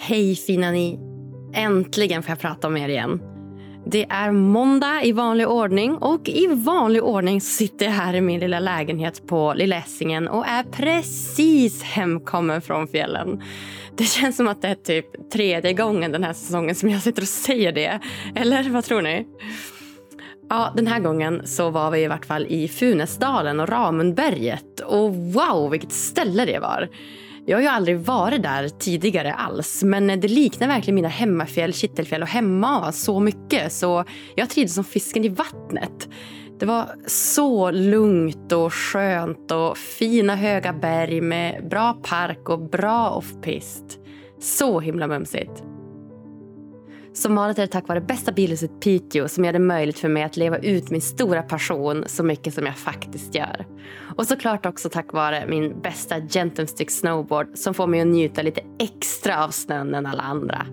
Hej fina ni! Äntligen får jag prata med er igen. Det är måndag i vanlig ordning och i vanlig ordning sitter jag här i min lilla lägenhet på Lilla Essingen och är precis hemkommen från fjällen. Det känns som att det är typ tredje gången den här säsongen som jag sitter och säger det. Eller vad tror ni? Ja, den här gången så var vi i vart fall i Funäsdalen och Ramundberget. Och wow, vilket ställe det var! Jag har ju aldrig varit där tidigare alls men det liknar verkligen mina hemmafjäll, Kittelfjäll och Hemma så mycket så jag trivdes som fisken i vattnet. Det var så lugnt och skönt och fina höga berg med bra park och bra offpist. Så himla mumsigt. Som vanligt är det tack vare bästa bilhuset Piteå som gör det möjligt för mig att leva ut min stora passion så mycket som jag faktiskt gör. Och såklart också tack vare min bästa Gentumstick snowboard som får mig att njuta lite extra av snön än alla andra.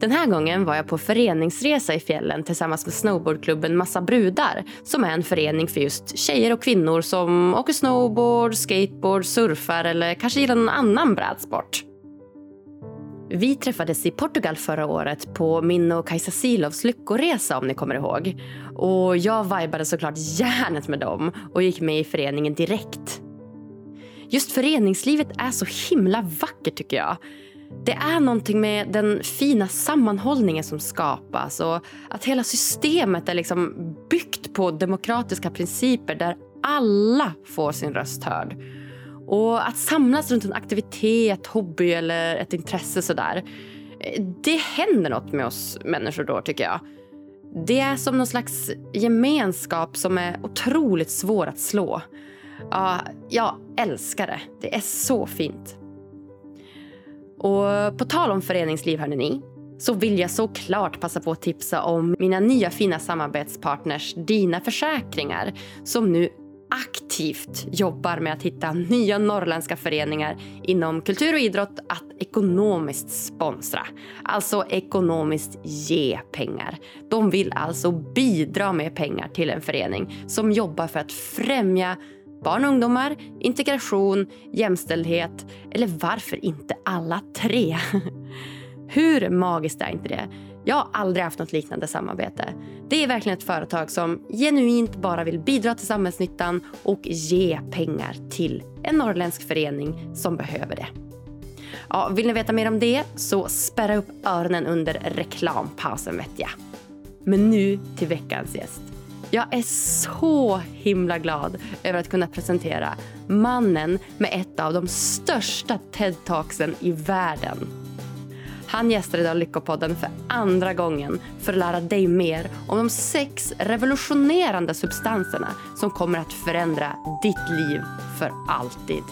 Den här gången var jag på föreningsresa i fjällen tillsammans med snowboardklubben Massa brudar som är en förening för just tjejer och kvinnor som åker snowboard, skateboard, surfar eller kanske gillar någon annan brädsport. Vi träffades i Portugal förra året på min och Kajsa Silovs lyckoresa om ni kommer ihåg. Och jag vibade såklart järnet med dem och gick med i föreningen direkt. Just föreningslivet är så himla vackert tycker jag. Det är någonting med den fina sammanhållningen som skapas och att hela systemet är liksom byggt på demokratiska principer där alla får sin röst hörd. Och att samlas runt en aktivitet, hobby eller ett intresse sådär. Det händer något med oss människor då tycker jag. Det är som någon slags gemenskap som är otroligt svår att slå. Ja, jag älskar det. Det är så fint. Och på tal om föreningsliv hörni ni, så vill jag såklart passa på att tipsa om mina nya fina samarbetspartners Dina Försäkringar som nu aktivt jobbar med att hitta nya norrländska föreningar inom kultur och idrott att ekonomiskt sponsra. Alltså ekonomiskt ge pengar. De vill alltså bidra med pengar till en förening som jobbar för att främja barn och ungdomar, integration, jämställdhet eller varför inte alla tre? Hur magiskt är inte det? Jag har aldrig haft något liknande samarbete. Det är verkligen ett företag som genuint bara vill bidra till samhällsnyttan och ge pengar till en norrländsk förening som behöver det. Ja, vill ni veta mer om det så spärra upp öronen under reklampausen vet jag. Men nu till veckans gäst. Jag är så himla glad över att kunna presentera mannen med ett av de största TED-talksen i världen. Han gästar idag Lyckopodden för andra gången för att lära dig mer om de sex revolutionerande substanserna som kommer att förändra ditt liv för alltid.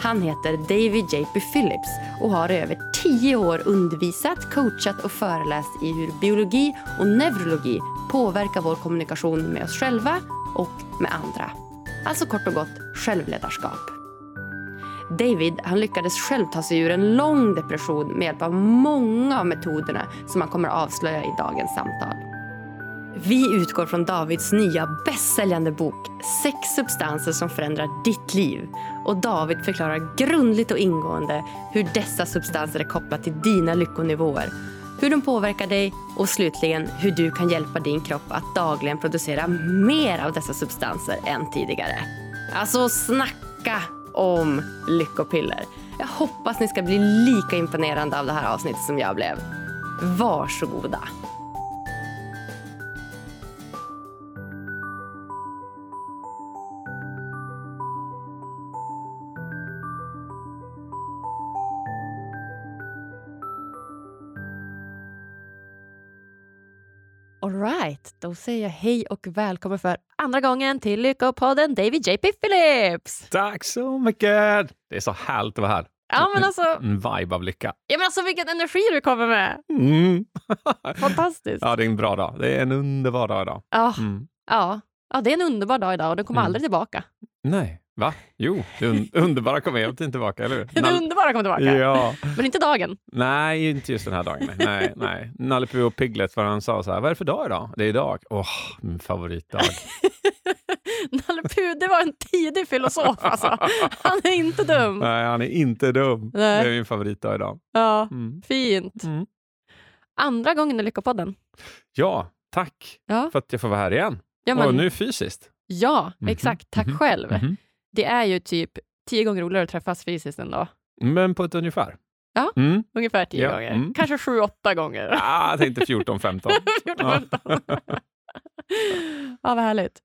Han heter David J.P. Phillips och har i över tio år undervisat, coachat och föreläst i hur biologi och neurologi påverkar vår kommunikation med oss själva och med andra. Alltså kort och gott självledarskap. David han lyckades själv ta sig ur en lång depression med hjälp av många av metoderna som han kommer att avslöja i dagens samtal. Vi utgår från Davids nya bästsäljande bok Sex substanser som förändrar ditt liv. Och David förklarar grundligt och ingående hur dessa substanser är kopplade till dina lyckonivåer. Hur de påverkar dig och slutligen hur du kan hjälpa din kropp att dagligen producera mer av dessa substanser än tidigare. Alltså snacka om lyckopiller. Jag hoppas ni ska bli lika imponerande av det här avsnittet som jag blev. Varsågoda. Alright, då säger jag hej och välkommen för andra gången till Lyckopodden David JP Phillips. Tack så mycket! Det är så härligt att vara här. Ja, men alltså, En vibe av lycka. ja, men alltså vilken energi du kommer med. Mm. Fantastiskt. ja, det är en bra dag. Det är en underbar dag idag. Ja, Mm. ja. ja, det är en underbar dag idag och den kommer Mm. aldrig tillbaka. Nej, va? Jo, det un underbara helt inte tillbaka, eller hur? Det underbara kommer tillbaka, Ja, men inte dagen. nej, inte just den här dagen. Nej, nej. nej. Nalle Puh och Piglet, för han sa så här, vad är det för dag idag? Det är idag. Åh, min favoritdag. Nalle Puh, det var en tidig filosof alltså. Han är inte dum. Nej, han är inte dum. Nej. Det är min favoritdag idag. Ja, Mm. fint. Mm. Andra gången i Lyckopodden. Ja, tack Ja, för att jag får vara här igen. ja, men, Och nu fysiskt. ja Mhm, exakt. Tack mhm, själv. Mhm. Det är ju typ tio gånger roligare att träffas fysiskt ändå. Men på ett ungefär. Ja. Mm. Ungefär tio Ja, gånger. mm. Kanske sju, åtta gånger. Ah, jag tänkte 14-15. 14, 15. ja, vad härligt.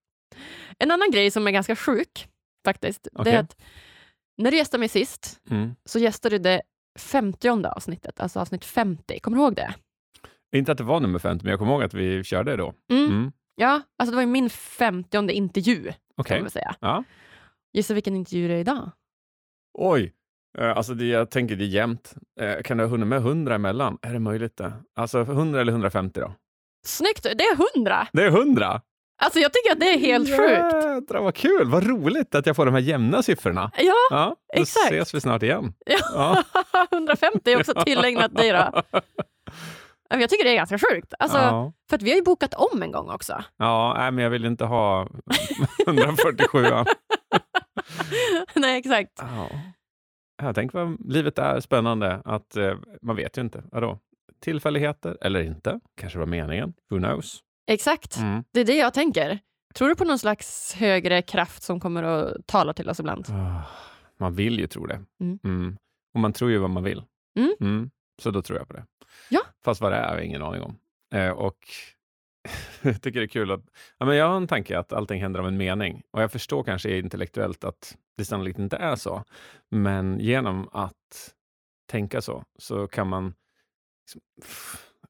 En annan grej som är ganska sjuk faktiskt, det Okej. är att när du gästade mig sist Mm. så gästade du det femtionde avsnittet, alltså avsnitt 50. Kommer du ihåg det? Inte att det var nummer 50, men jag kommer ihåg att vi körde då. Mm. Mm. Ja, alltså det var min femtionde intervju, kan Okej. man säga. Ja. Gissa vilken intervju det är idag? Oj. Eh, Alltså det, jag tänker det är jämnt. Eh, Kan du ha hunnit med 100 emellan? Är det möjligt det? Alltså 100 eller 150 då? Snyggt! Det är hundra! Det är 100! Alltså jag tycker att det är helt sjukt. Jädrar vad kul! Vad roligt att jag får de här jämna siffrorna. Ja, Ja, då Exakt. ses vi snart igen. ja. 150 är också tillägnat dig då. Jag tycker det är ganska sjukt. Alltså, ja, För att vi har ju bokat om en gång också. ja nej, men jag vill inte ha 147. Nej, exakt. Ja. Tänker vad livet är spännande. Att eh, Man vet ju inte. Vadå? Tillfälligheter eller inte? Kanske var meningen. Who knows? Exakt. Mm. Det är det jag tänker. Tror du på någon slags högre kraft som kommer att tala till oss ibland? Ah, Man vill ju tro det. Mm. Mm. Och man tror ju vad man vill. Mm. Så då tror jag på det. Ja. Fast vad det är har jag ingen aning om. Eh, och jag tycker det är kul att... Ja, men jag har en tanke att allting händer av en mening. Och jag förstår kanske intellektuellt att det sannolikt inte är så. Men genom att tänka så, så kan man liksom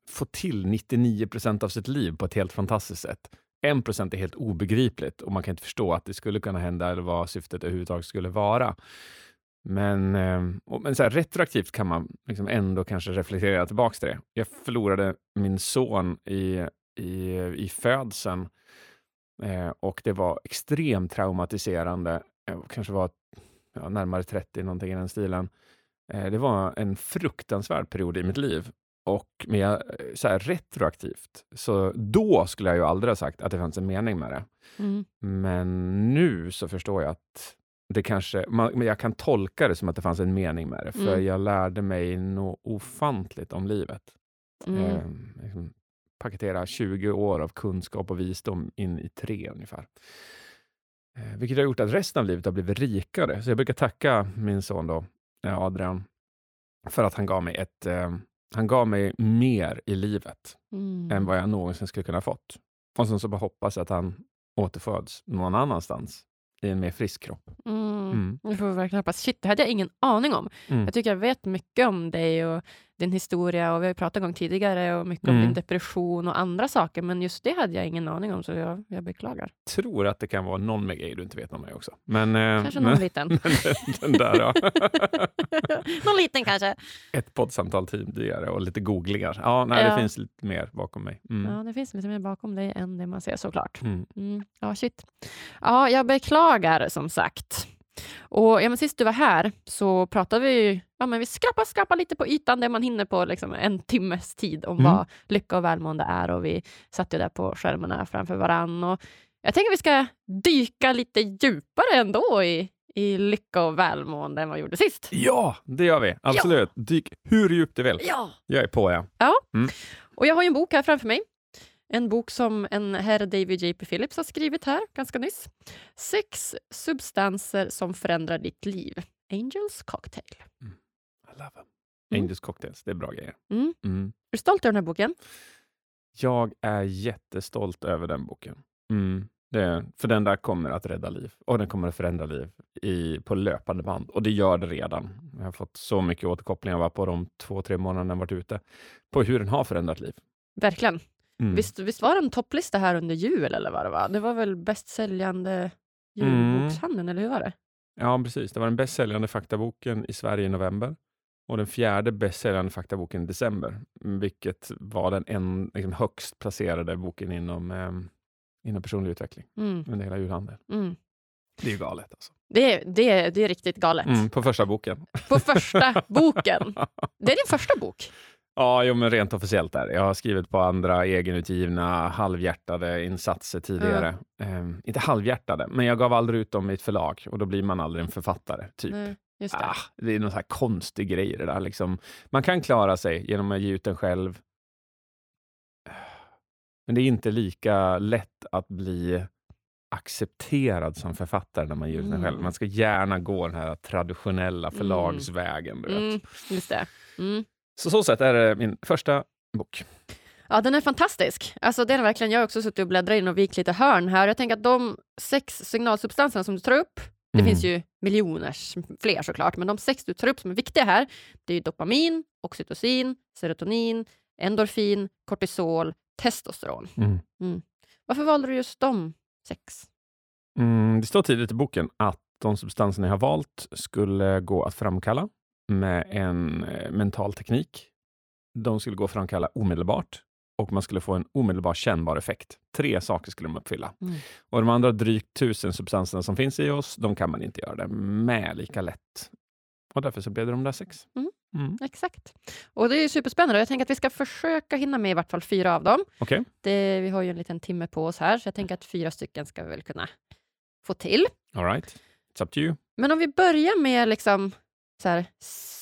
få till 99 procent av sitt liv på ett helt fantastiskt sätt. 1 procent är helt obegripligt och man kan inte förstå att det skulle kunna hända eller vad syftet överhuvudtaget skulle vara. Men, ehm, och, men så här, retroaktivt kan man liksom ändå kanske reflektera tillbaka till det. Jag förlorade min son i, i, i födseln eh, och det var extremt traumatiserande. Jag kanske var ja, närmare 30, någonting i den stilen. Eh, det var en fruktansvärd period i mitt liv. Och jag, eh, så här, retroaktivt, så då skulle jag ju aldrig ha sagt att det fanns en mening med det. Mm. Men nu så förstår jag att det kanske, man, men jag kan tolka det som att det fanns en mening med det, för Mm. jag lärde mig något ofantligt om livet. Mm. Eh, liksom, paketera 20 år av kunskap och visdom in i tre ungefär. Eh, vilket har gjort att resten av livet har blivit rikare. Så jag brukar tacka min son då, eh, Adrian, för att han gav mig ett eh, han gav mig mer i livet Mm. än vad jag någonsin skulle kunna fått. Och sen så bara hoppas jag att han återföds någon annanstans i en mer frisk kropp. Mm. Mm. Det får vi verkligen hoppas. Shit, det hade jag ingen aning om. Mm. Jag tycker jag vet mycket om dig och din historia och vi har ju pratat gång tidigare och mycket om Mm. din depression och andra saker, men just det hade jag ingen aning om så jag, jag beklagar. tror att det kan vara någon med grejer du inte vet om mig också. Men, eh, Kanske någon men, liten. men den där, ja. någon liten kanske. Ett poddsamtal tidigare och lite googlingar. Ja, nej, Ja. det finns lite mer bakom mig. Mm. Ja, det finns lite mer bakom dig än det man ser såklart. Mm. Mm. Ja, shit. Ja, jag beklagar som sagt. Och ja, men sist du var här så pratade vi, ja, men vi skrapade, skrapade lite på ytan, det man hinner på liksom en timmes tid om Mm. vad lycka och välmående är och vi satt ju där på skärmarna framför varann. Och jag tänker vi ska dyka lite djupare ändå i, i lycka och välmående än vad vi gjorde sist. Ja, det gör vi. Absolut. Dyk hur djupt du vill. Ja! Jag är på, ja. Och jag har ju en bok här framför mig. En bok som en herr David J.P. Phillips har skrivit här ganska nyss. Sex substanser som förändrar ditt liv. Angels cocktail. I love them. Mm. Angels cocktails, det är bra grejer. Mm. Mm. Är du stolt över den här boken? Jag är jättestolt över den boken. Mm. Det, för den där kommer att rädda liv och den kommer att förändra liv i, på löpande band. Och det gör det redan. Jag har fått så mycket återkopplingar på de två, tre månaderna den varit ute på hur den har förändrat liv. Verkligen. Mm. Visst, visst var det en topplista här under jul eller vad det var? Det var väl bäst säljande julbokshandeln, eller hur var det? Ja, precis. Det var den bäst säljande faktaboken i Sverige i november och den fjärde bäst säljande faktaboken i december, vilket var den en, liksom, högst placerade boken inom, eh, inom personlig utveckling Mm, under hela julhandeln. mm. Det är galet alltså. Det, är- det, det är riktigt galet. Mm, på första boken. På första boken. Det är din första bok. Ja, jo, men rent officiellt där. Jag har skrivit på andra egenutgivna halvhjärtade insatser tidigare. Mm. inte halvhjärtade, men jag gav aldrig ut dem i ett förlag och då blir man aldrig en författare. typ. Nej, det. Ah, det. är någon så här konstig grej det där. Liksom. Man kan klara sig genom att ge ut den själv. Men det är inte lika lätt att bli accepterad som författare när man ger ut den själv. Mm. Man ska gärna gå den här traditionella mm. förlagsvägen. Du vet. Mm, just det. Mm. Så så sätt är det min första bok. Ja, den är fantastisk. Alltså, den är verkligen, jag har också suttit och bläddrat in och vikt lite hörn här. Jag tänker att de sex signalsubstanserna som du tar upp, det mm. finns ju miljoners fler såklart, men de sex du tar upp som är viktiga här, det är dopamin, oxytocin, serotonin, endorfin, kortisol, testosteron. Mm. Mm. Varför valde du just de sex? Mm, det står tidigt i boken att de substanserna jag har valt skulle gå att framkalla med en eh, mental teknik. De skulle gå att framkalla omedelbart och man skulle få en omedelbar kännbar effekt. Tre saker skulle de uppfylla. Mm. Och de andra drygt tusen substanserna som finns i oss, de kan man inte göra det med lika lätt. Och därför så blev det de där sex. Mm. Mm. Exakt. Och det är superspännande. Jag tänker att vi ska försöka hinna med i vart fall fyra av dem. Okay. Det, vi har ju en liten timme på oss här, så jag tänker att fyra stycken ska vi väl kunna få till. All right. It's up to you. Men om vi börjar med liksom så här,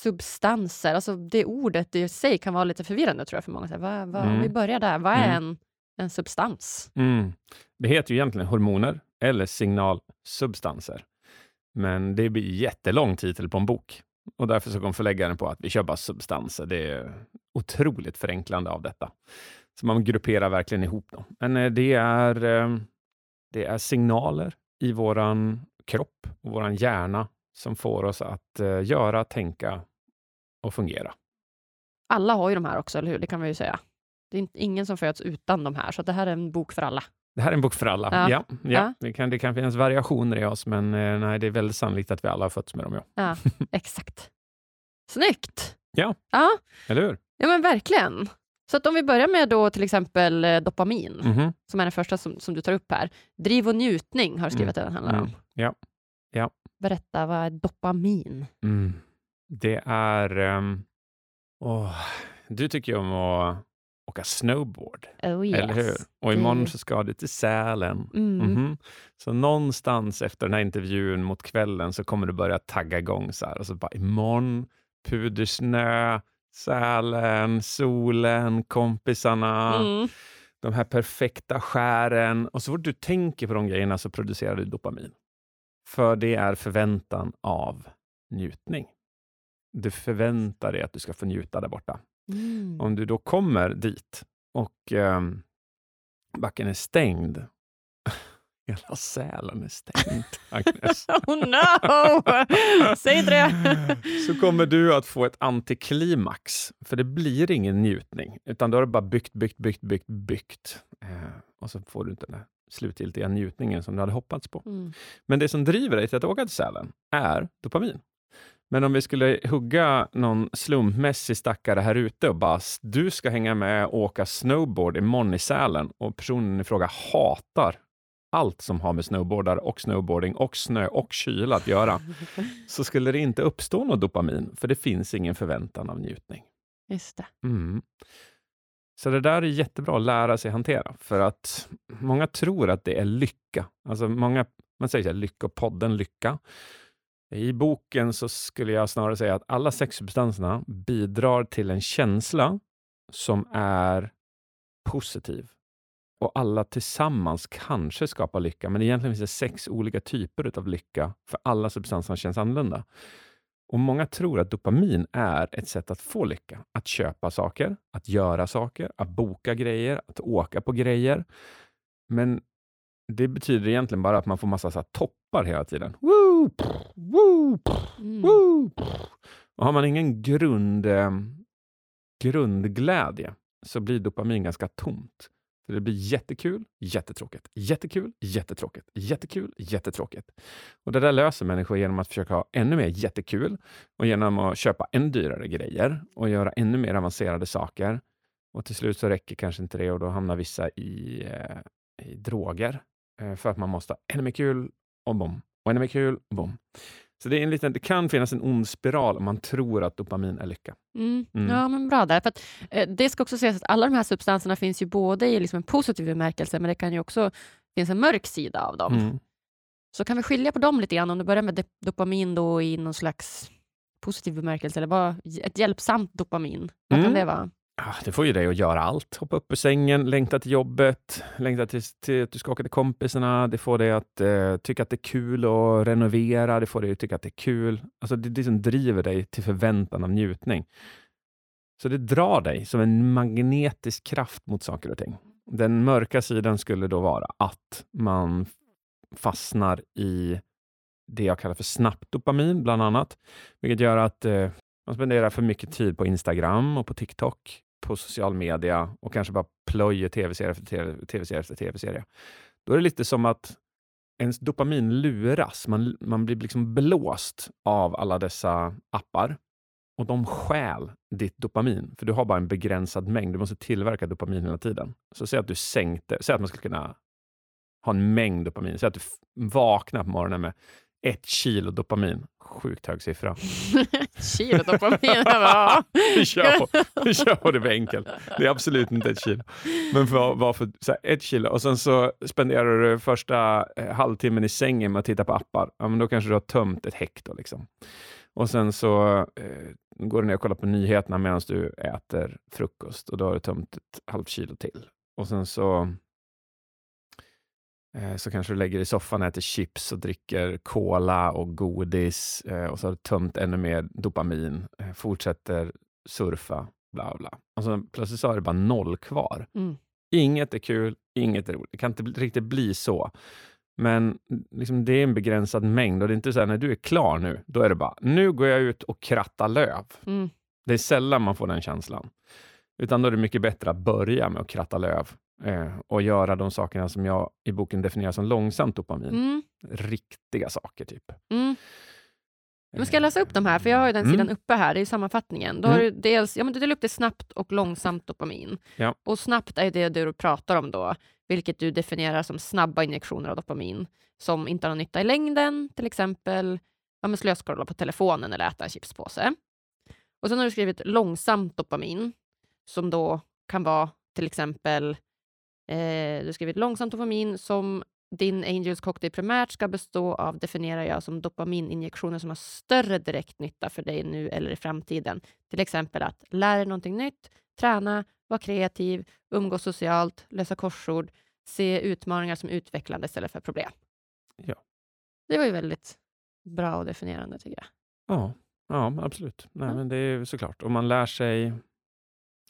substanser, alltså det ordet i sig kan vara lite förvirrande tror jag för många. Så här, vad, vad, mm. Om vi mm. börjar där, vad är mm. en, en substans? Mm. Det heter ju egentligen hormoner eller signalsubstanser. Men det blir jättelång titel på en bok och därför så kom förläggaren på att vi kör bara substanser. Det är otroligt förenklande av detta. Så man grupperar verkligen ihop dem. Men eh, det är, eh, det är signaler i våran kropp och våran hjärna som får oss att uh, göra, tänka och fungera. Alla har ju de här också, eller hur? Det kan man ju säga. Det är ingen som föds utan de här, så det här är en bok för alla. Det här är en bok för alla. Ja. ja, ja. ja. Det, kan, det kan finnas variationer i oss, men eh, nej, det är väldigt sannolikt att vi alla har fötts med dem. Ja, ja exakt. Snyggt! Ja, ja, eller hur? Ja, men verkligen. Så att om vi börjar med då till exempel eh, dopamin, mm -hmm. som är den första som, som, du tar upp här. Driv och njutning har du skrivit mm. att den handlar om. Mm. Ja. ja. Berätta, vad är dopamin? Mm. Det är... Um, oh, du tycker ju om att åka snowboard. Oh yes. Eller hur? Och imorgon så ska du till Sälen. Mm. Mm -hmm. Så någonstans efter den här intervjun mot kvällen så kommer du börja tagga igång så här. Och så bara imorgon, pudersnö, Sälen, solen, kompisarna. Mm. De här perfekta skären. Och så fort du tänker på de grejerna så producerar du dopamin. För det är förväntan av njutning. Du förväntar dig att du ska få njuta där borta. Mm. Om du då kommer dit och eh, backen är stängd. Hela Sälen är stängd, Agnes. oh no! Säg inte det! Så kommer du att få ett antiklimax, för det blir ingen njutning, utan då har du bara byggt, byggt, byggt, byggt, byggt. Eh, och så får du inte den slutgiltiga njutningen som du hade hoppats på. Mm. Men det som driver dig till att åka till Sälen är dopamin. Men om vi skulle hugga någon slumpmässig stackare här ute och bara, du ska hänga med och åka snowboard imorgon i Sälen och personen i fråga hatar allt som har med snowboardar och snowboarding och snö och kyla att göra, så skulle det inte uppstå något dopamin, för det finns ingen förväntan av njutning. Just det. Mm. Så det där är jättebra att lära sig hantera, för att många tror att det är lycka. Alltså många, man säger så här, podden Lycka. I boken så skulle jag snarare säga att alla sex substanserna bidrar till en känsla som är positiv. Och alla tillsammans kanske skapar lycka, men egentligen finns det sex olika typer av lycka, för alla substanserna känns annorlunda. Och Många tror att dopamin är ett sätt att få lycka. Att köpa saker, att göra saker, att boka grejer, att åka på grejer. Men det betyder egentligen bara att man får massa så toppar hela tiden. Woo, pff, woo, pff, mm. woo, Och har man ingen grund, eh, grundglädje så blir dopamin ganska tomt. För det blir jättekul, jättetråkigt, jättekul, jättetråkigt, jättekul, jättetråkigt. Och det där löser människor genom att försöka ha ännu mer jättekul och genom att köpa ännu dyrare grejer och göra ännu mer avancerade saker. Och till slut så räcker kanske inte det och då hamnar vissa i, eh, i droger eh, för att man måste ha ännu mer kul och bom och ännu mer kul och bom. Så det, är en liten, det kan finnas en ond spiral om man tror att dopamin är lycka. Mm. Mm. Ja, men bra där. För att, eh, det ska också sägas att alla de här substanserna finns ju både i liksom en positiv bemärkelse, men det kan ju också finnas en mörk sida av dem. Mm. Så kan vi skilja på dem lite grann, om du börjar med dopamin då i någon slags positiv bemärkelse, eller vad, ett hjälpsamt dopamin. Vad kan mm. det vara? Ah, det får ju dig att göra allt. Hoppa upp ur sängen, längta till jobbet, längta till, till att du ska åka till kompisarna. Det får dig att eh, tycka att det är kul att renovera. Det får dig att tycka att det är kul. Alltså det, det som driver dig till förväntan av njutning. Så det drar dig som en magnetisk kraft mot saker och ting. Den mörka sidan skulle då vara att man fastnar i det jag kallar för snabbt dopamin, bland annat. Vilket gör att eh, man spenderar för mycket tid på Instagram och på TikTok, på social media och kanske bara plöjer tv-serie efter tv-serie efter tv-serie. Då är det lite som att ens dopamin luras. Man, man blir liksom blåst av alla dessa appar och de stjäl ditt dopamin, för du har bara en begränsad mängd. Du måste tillverka dopamin hela tiden. Så säg att du sänkte, säg att man skulle kunna ha en mängd dopamin. Säg att du vaknar på morgonen med ett kilo dopamin. Sjukt hög siffra. kilo dopamin? vi, kör på, vi kör på det för enkelt. Det är absolut inte ett kilo. Men för, var för så här, ett kilo och sen så spenderar du första eh, halvtimmen i sängen med att titta på appar. Ja, men då kanske du har tömt ett hekto. Liksom. Och sen så eh, går du ner och kollar på nyheterna medan du äter frukost och då har du tömt ett halvt kilo till. Och sen så så kanske du lägger dig i soffan och äter chips och dricker cola och godis eh, och så har du tömt ännu mer dopamin, eh, fortsätter surfa, bla bla. Och så plötsligt så har du bara noll kvar. Mm. Inget är kul, inget är roligt. Det kan inte riktigt bli så. Men liksom, det är en begränsad mängd och det är inte så här, när du är klar nu, då är det bara, nu går jag ut och krattar löv. Mm. Det är sällan man får den känslan. Utan då är det mycket bättre att börja med att kratta löv eh, och göra de sakerna som jag i boken definierar som långsamt dopamin. Mm. Riktiga saker, typ. Mm. Jag ska läsa upp de här, för jag har ju den mm. sidan uppe här i sammanfattningen. Då har mm. du dels, ja, men du delar upp det snabbt och långsamt dopamin. Ja. Och snabbt är det du pratar om då, vilket du definierar som snabba injektioner av dopamin, som inte har någon nytta i längden, till exempel ja, slöskrolla på telefonen eller äta en chipspåse. Och sen har du skrivit långsamt dopamin, som då kan vara till exempel, eh, du har skrivit långsamt dopamin som din Angels cocktail primärt ska bestå av, definierar jag som dopamininjektioner som har större direkt nytta för dig nu eller i framtiden. Till exempel att lära dig någonting nytt, träna, vara kreativ, umgås socialt, lösa korsord, se utmaningar som utvecklande istället för problem. Ja. Det var ju väldigt bra och definierande tycker jag. Ja, ja absolut. Nej, ja. Men det är såklart, om man lär sig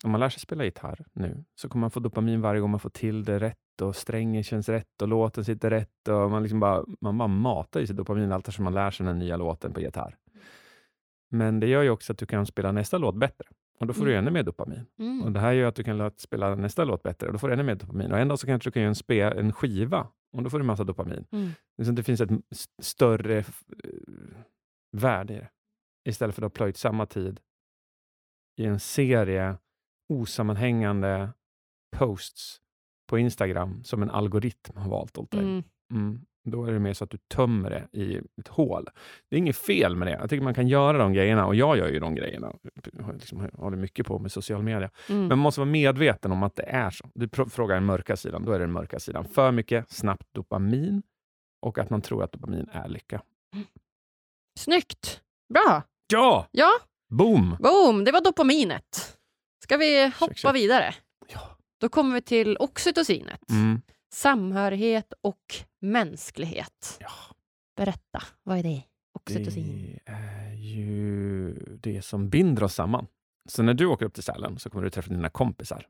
om man lär sig spela gitarr nu så kommer man få dopamin varje gång man får till det rätt och strängen känns rätt och låten sitter rätt och man, liksom bara, man bara matar i sig dopamin allt eftersom man lär sig den nya låten på gitarr. Men det gör ju också att du kan spela nästa låt bättre och då får mm. du ännu mer dopamin. Mm. Och Det här gör att du kan spela nästa låt bättre och då får du ännu mer dopamin. Och en dag så kanske du kan göra en, spe, en skiva och då får du massa dopamin. Mm. Det finns ett större eh, värde i det. Istället för att har plöjt samma tid i en serie osammanhängande posts på Instagram som en algoritm har valt åt dig. Mm. Mm. Då är det mer så att du tömmer det i ett hål. Det är inget fel med det. Jag tycker man kan göra de grejerna och jag gör ju de grejerna. Jag liksom håller mycket på med social media. Mm. Men man måste vara medveten om att det är så. Du frågar den mörka sidan, då är det den mörka sidan. För mycket snabbt dopamin och att man tror att dopamin är lycka. Snyggt! Bra! Ja! Ja! Boom! Boom! Det var dopaminet. Ska vi hoppa check, vidare? Ja. Då kommer vi till oxytocinet. Mm. Samhörighet och mänsklighet. Ja. Berätta, vad är det? Oxytocin. Det är ju det som binder oss samman. Så när du åker upp till Sälen så kommer du träffa dina kompisar.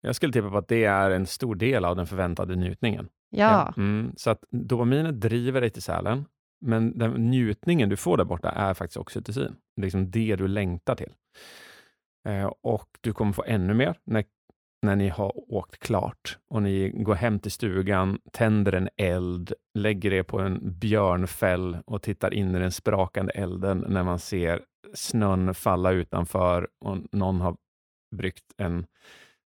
Jag skulle tippa på att det är en stor del av den förväntade njutningen. Ja. Mm, så att dopaminet driver dig till Sälen, men den njutningen du får där borta är faktiskt oxytocin. Det är liksom det du längtar till. Eh, och du kommer få ännu mer när, när ni har åkt klart och ni går hem till stugan, tänder en eld, lägger er på en björnfäll och tittar in i den sprakande elden när man ser snön falla utanför och någon har bryggt en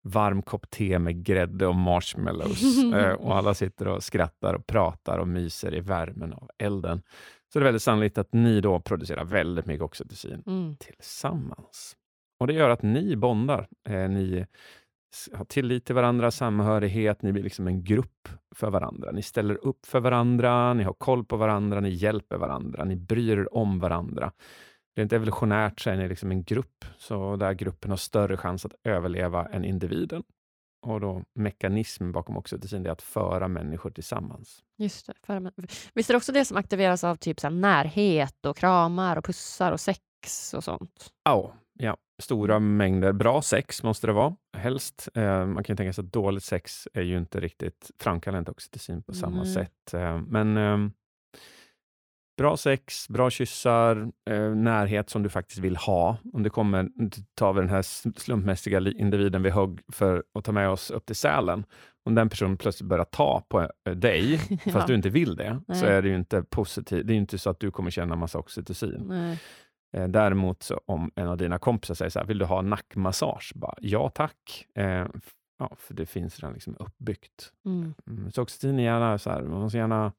varm kopp te med grädde och marshmallows eh, och alla sitter och skrattar och pratar och myser i värmen av elden. Så det är väldigt sannolikt att ni då producerar väldigt mycket oxytocin Mm. tillsammans. Och det gör att ni bondar. Eh, ni har tillit till varandra, samhörighet, ni blir liksom en grupp för varandra. Ni ställer upp för varandra, ni har koll på varandra, ni hjälper varandra, ni bryr er om varandra. Rent evolutionärt så är ni liksom en grupp, så där gruppen har större chans att överleva än individen. Och då mekanismen bakom oxytocin det är att föra människor tillsammans. Just det. För, visst är det också det som aktiveras av typ så närhet och kramar och pussar och sex och sånt? Ja, ja. Stora mängder bra sex måste det vara, helst. Eh, man kan ju tänka sig att dåligt sex är ju inte riktigt framkallar inte oxytocin på samma Nej. sätt. Eh, men eh, bra sex, bra kyssar, eh, närhet som du faktiskt vill ha. Om det kommer, tar vi den här slumpmässiga individen vi högg för att ta med oss upp till Sälen. Om den personen plötsligt börjar ta på eh, dig, fast Ja. du inte vill det, så Nej. är det ju inte positivt. Det är ju inte så att du kommer känna massa oxytocin. Nej. Eh, däremot så om en av dina kompisar säger så här, vill du ha nackmassage? Bara, ja tack. Eh, ja, för det finns redan liksom uppbyggt. Mm. Mm, så oxytocin är gärna så här, man måste gärna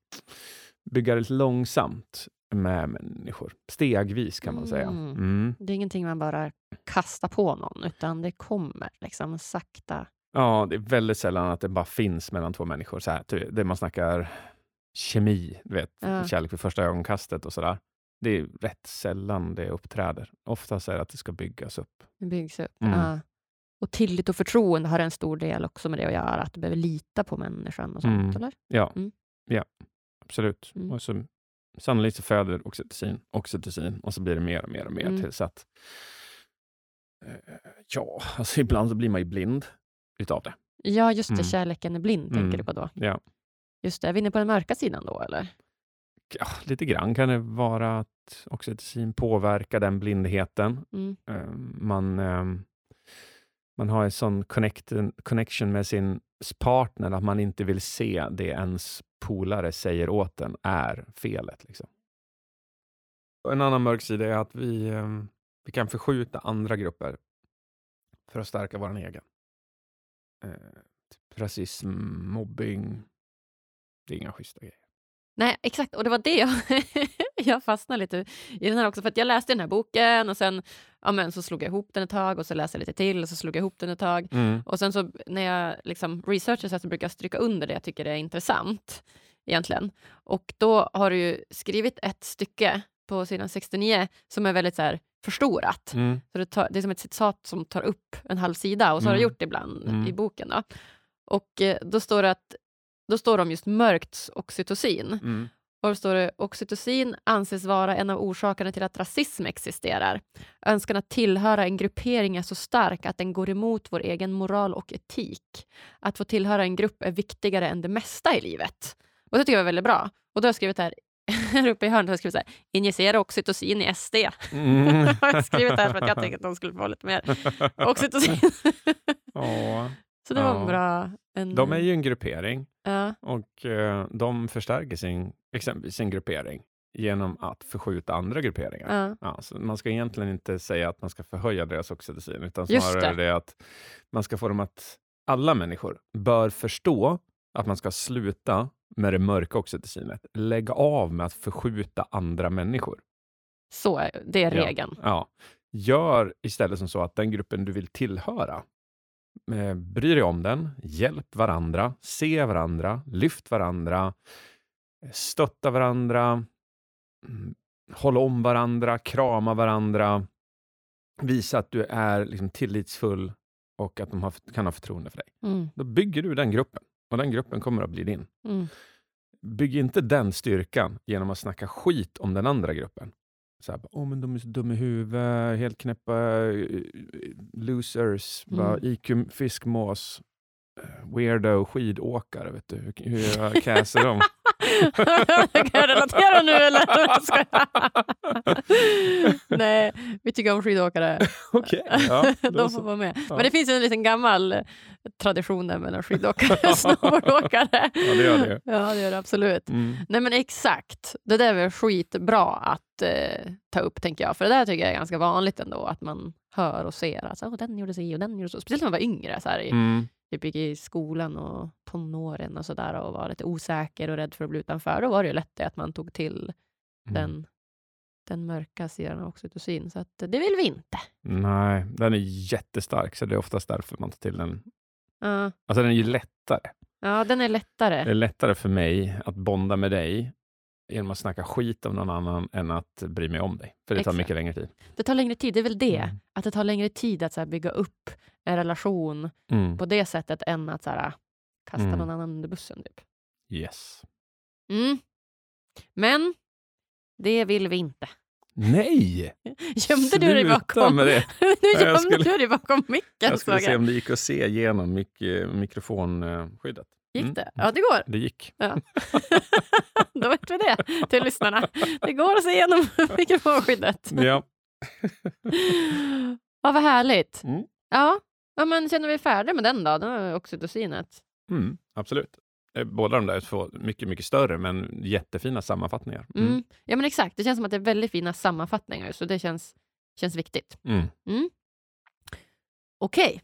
bygga det lite långsamt med människor. Stegvis kan man säga. Mm. Mm. Det är ingenting man bara kastar på någon, utan det kommer liksom sakta. Ja, det är väldigt sällan att det bara finns mellan två människor. Så här, ty- det man snackar kemi, du vet, Ja. kärlek vid första ögonkastet och sådär. Det är rätt sällan det uppträder. Oftast är det att det ska byggas upp. Det byggs upp. Mm. Ja. Och tillit och förtroende har en stor del också med det att göra, att du behöver lita på människan och sånt, Mm. eller? Ja, Mm. ja absolut. Mm. Och så, sannolikt så föder oxytocin, oxytocin och så blir det mer och mer och mer Mm. tills att eh, ja, alltså ibland så blir man ju blind utav det. Ja, just det, Mm. kärleken är blind, tänker du på då? Ja. Just det, är vi inne på den mörka sidan då, eller? Ja, lite grann kan det vara att oxytocin påverkar den blindheten. Mm. Eh, man, eh, man har en sån connect, connection med sin partner att man inte vill se det ens polare säger åt en är felet. Liksom. En annan mörk sida är att vi, eh, vi kan förskjuta andra grupper för att stärka vår egen. Eh, typ rasism, mobbing. Det är inga schyssta grejer. Nej, exakt. Och det var det jag, jag fastnade lite i den här också. För att jag läste den här boken och sen ja, men, så slog jag ihop den ett tag och så läste jag lite till och så slog jag ihop den ett tag. Mm. Och sen så när jag liksom researchar så, här så brukar jag stryka under det jag tycker är intressant egentligen. Och då har du skrivit ett stycke på sidan 69 som är väldigt så här förstorat. Mm. Så det, tar, det är som ett citat som tar upp en halv sida och så har Mm. det gjort det ibland Mm. i boken. Då. Och eh, då står det att då står det om just mörkt oxytocin. Mm. Och då står det oxytocin anses vara en av orsakerna till att rasism existerar. Önskan att tillhöra en gruppering är så stark att den går emot vår egen moral och etik. Att få tillhöra en grupp är viktigare än det mesta i livet. Och det tycker jag var väldigt bra. Och då har jag skrivit här, här uppe i hörnet har jag skrivit så här, injicera oxytocin i SD. Mm. har jag skrivit här för att jag tänkte att de skulle få lite mer oxytocin. Ja, så det var Ja. en bra... En, de är ju en gruppering ja, och eh, de förstärker sin, exempelvis sin gruppering genom att förskjuta andra grupperingar. ja, Ja, så man ska egentligen inte säga att man ska förhöja deras oxytocin, utan snarare det. det. att man ska få dem att, alla människor bör förstå att man ska sluta med det mörka oxytocinet. Lägga av med att förskjuta andra människor. så det är Ja. regeln. Ja. Gör istället som så att den gruppen du vill tillhöra, eh, bry dig om den, hjälp varandra, se varandra, lyft varandra, stötta varandra, mm, håll om varandra, krama varandra, visa att du är liksom tillitsfull och att de har, kan ha förtroende för dig. Mm, Då bygger du den gruppen och den gruppen kommer att bli din. mm. Bygg inte den styrkan genom att snacka skit om den andra gruppen. Så här, Åh, men de är så dumma i huvudet, helt knäppa eh, losers, bara Mm. IQ fiskmås, eh, weirdo, skidåkare. Vet du. Hur, hur jag casar dem? kan jag relatera nu eller? Nej, vi tycker om skidåkare. Okej, ja, De får vara med. Ja. Men det finns en liten gammal tradition där mellan skidåkare och snowboardåkare. Ja, det gör det. Ja, det gör det absolut. Mm. Nej men exakt, det där är väl skitbra att eh, ta upp tänker jag. För det där tycker jag är ganska vanligt ändå, att man hör och ser att oh, den gjorde sig och den gjorde så. Speciellt när man var yngre, så här, i, Mm. Typ gick i skolan och tonåren och sådär och var lite osäker och rädd för att bli utanför. Då var det ju lätt det att man tog till den, den mörka sidan av oxytocin. Så att, det vill vi inte. Nej, den är jättestark, så det är oftast därför man tar till den. Ja, Alltså den är ju lättare. ja den är Det lättare. är lättare för mig att bonda med dig genom att snacka skit om någon annan än att bry mig om dig. För det tar Exakt. mycket längre tid. Det tar längre tid, det är väl det. Mm. Att det tar längre tid att så bygga upp en relation Mm. på det sättet än att så här, kasta Mm. någon annan under bussen. Typ. Yes. Mm. Men det vill vi inte. Nej! Gömde du dig Sluta bakom, med det. nu gömde skulle- du dig bakom micken. Jag skulle se om det gick att se igenom mik mikrofonskyddet. Gick Mm. det? Ja, det går. Det gick. Då vet vi det till lyssnarna. Det går att se igenom mikrofonskyddet. Ja. Ja, vad härligt. Mm. Ja, ja men känner vi färdiga med den då? Den har oxytocinet. Mm, absolut. Eh, Båda de där är två mycket, mycket större, men jättefina sammanfattningar. Mm. Mm. Ja, men exakt. Det känns som att det är väldigt fina sammanfattningar, så det känns, känns viktigt. Mm. Okej.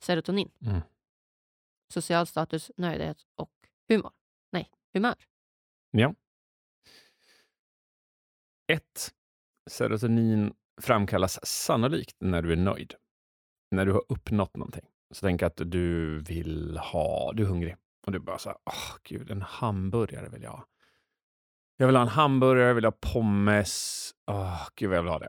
Serotonin. Social status, nöjdhet och humor. Nej, humör. Ett, serotonin framkallas sannolikt när du är nöjd. När du har uppnått någonting. Så tänk att du vill ha, du är hungrig och du bara så här, åh gud, en hamburgare vill jag ha. Jag vill ha en hamburgare, jag vill ha pommes, åh gud vad jag vill ha det.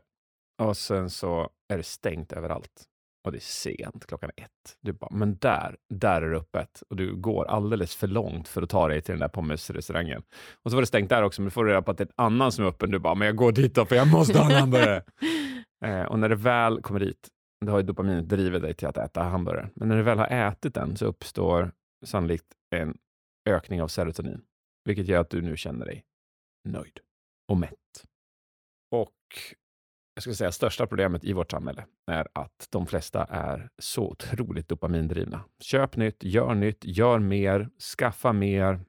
Och sen så är det stängt överallt. Och det är sent, klockan ett. Du bara, men där, där är det öppet. Och du går alldeles för långt för att ta dig till den där pommesrestaurangen. Och så var det stängt där också, men du får reda på att det är en annan som är öppen. Du bara, men jag går dit då, för jag måste ha en hamburgare. eh, och när det väl kommer dit, då har ju dopaminet drivit dig till att äta hamburgare. Men när du väl har ätit den så uppstår sannolikt en ökning av serotonin. Vilket gör att du nu känner dig nöjd och mätt. Och jag skulle säga största problemet i vårt samhälle är att de flesta är så otroligt dopamindrivna. Köp nytt, gör nytt, gör mer, skaffa mer,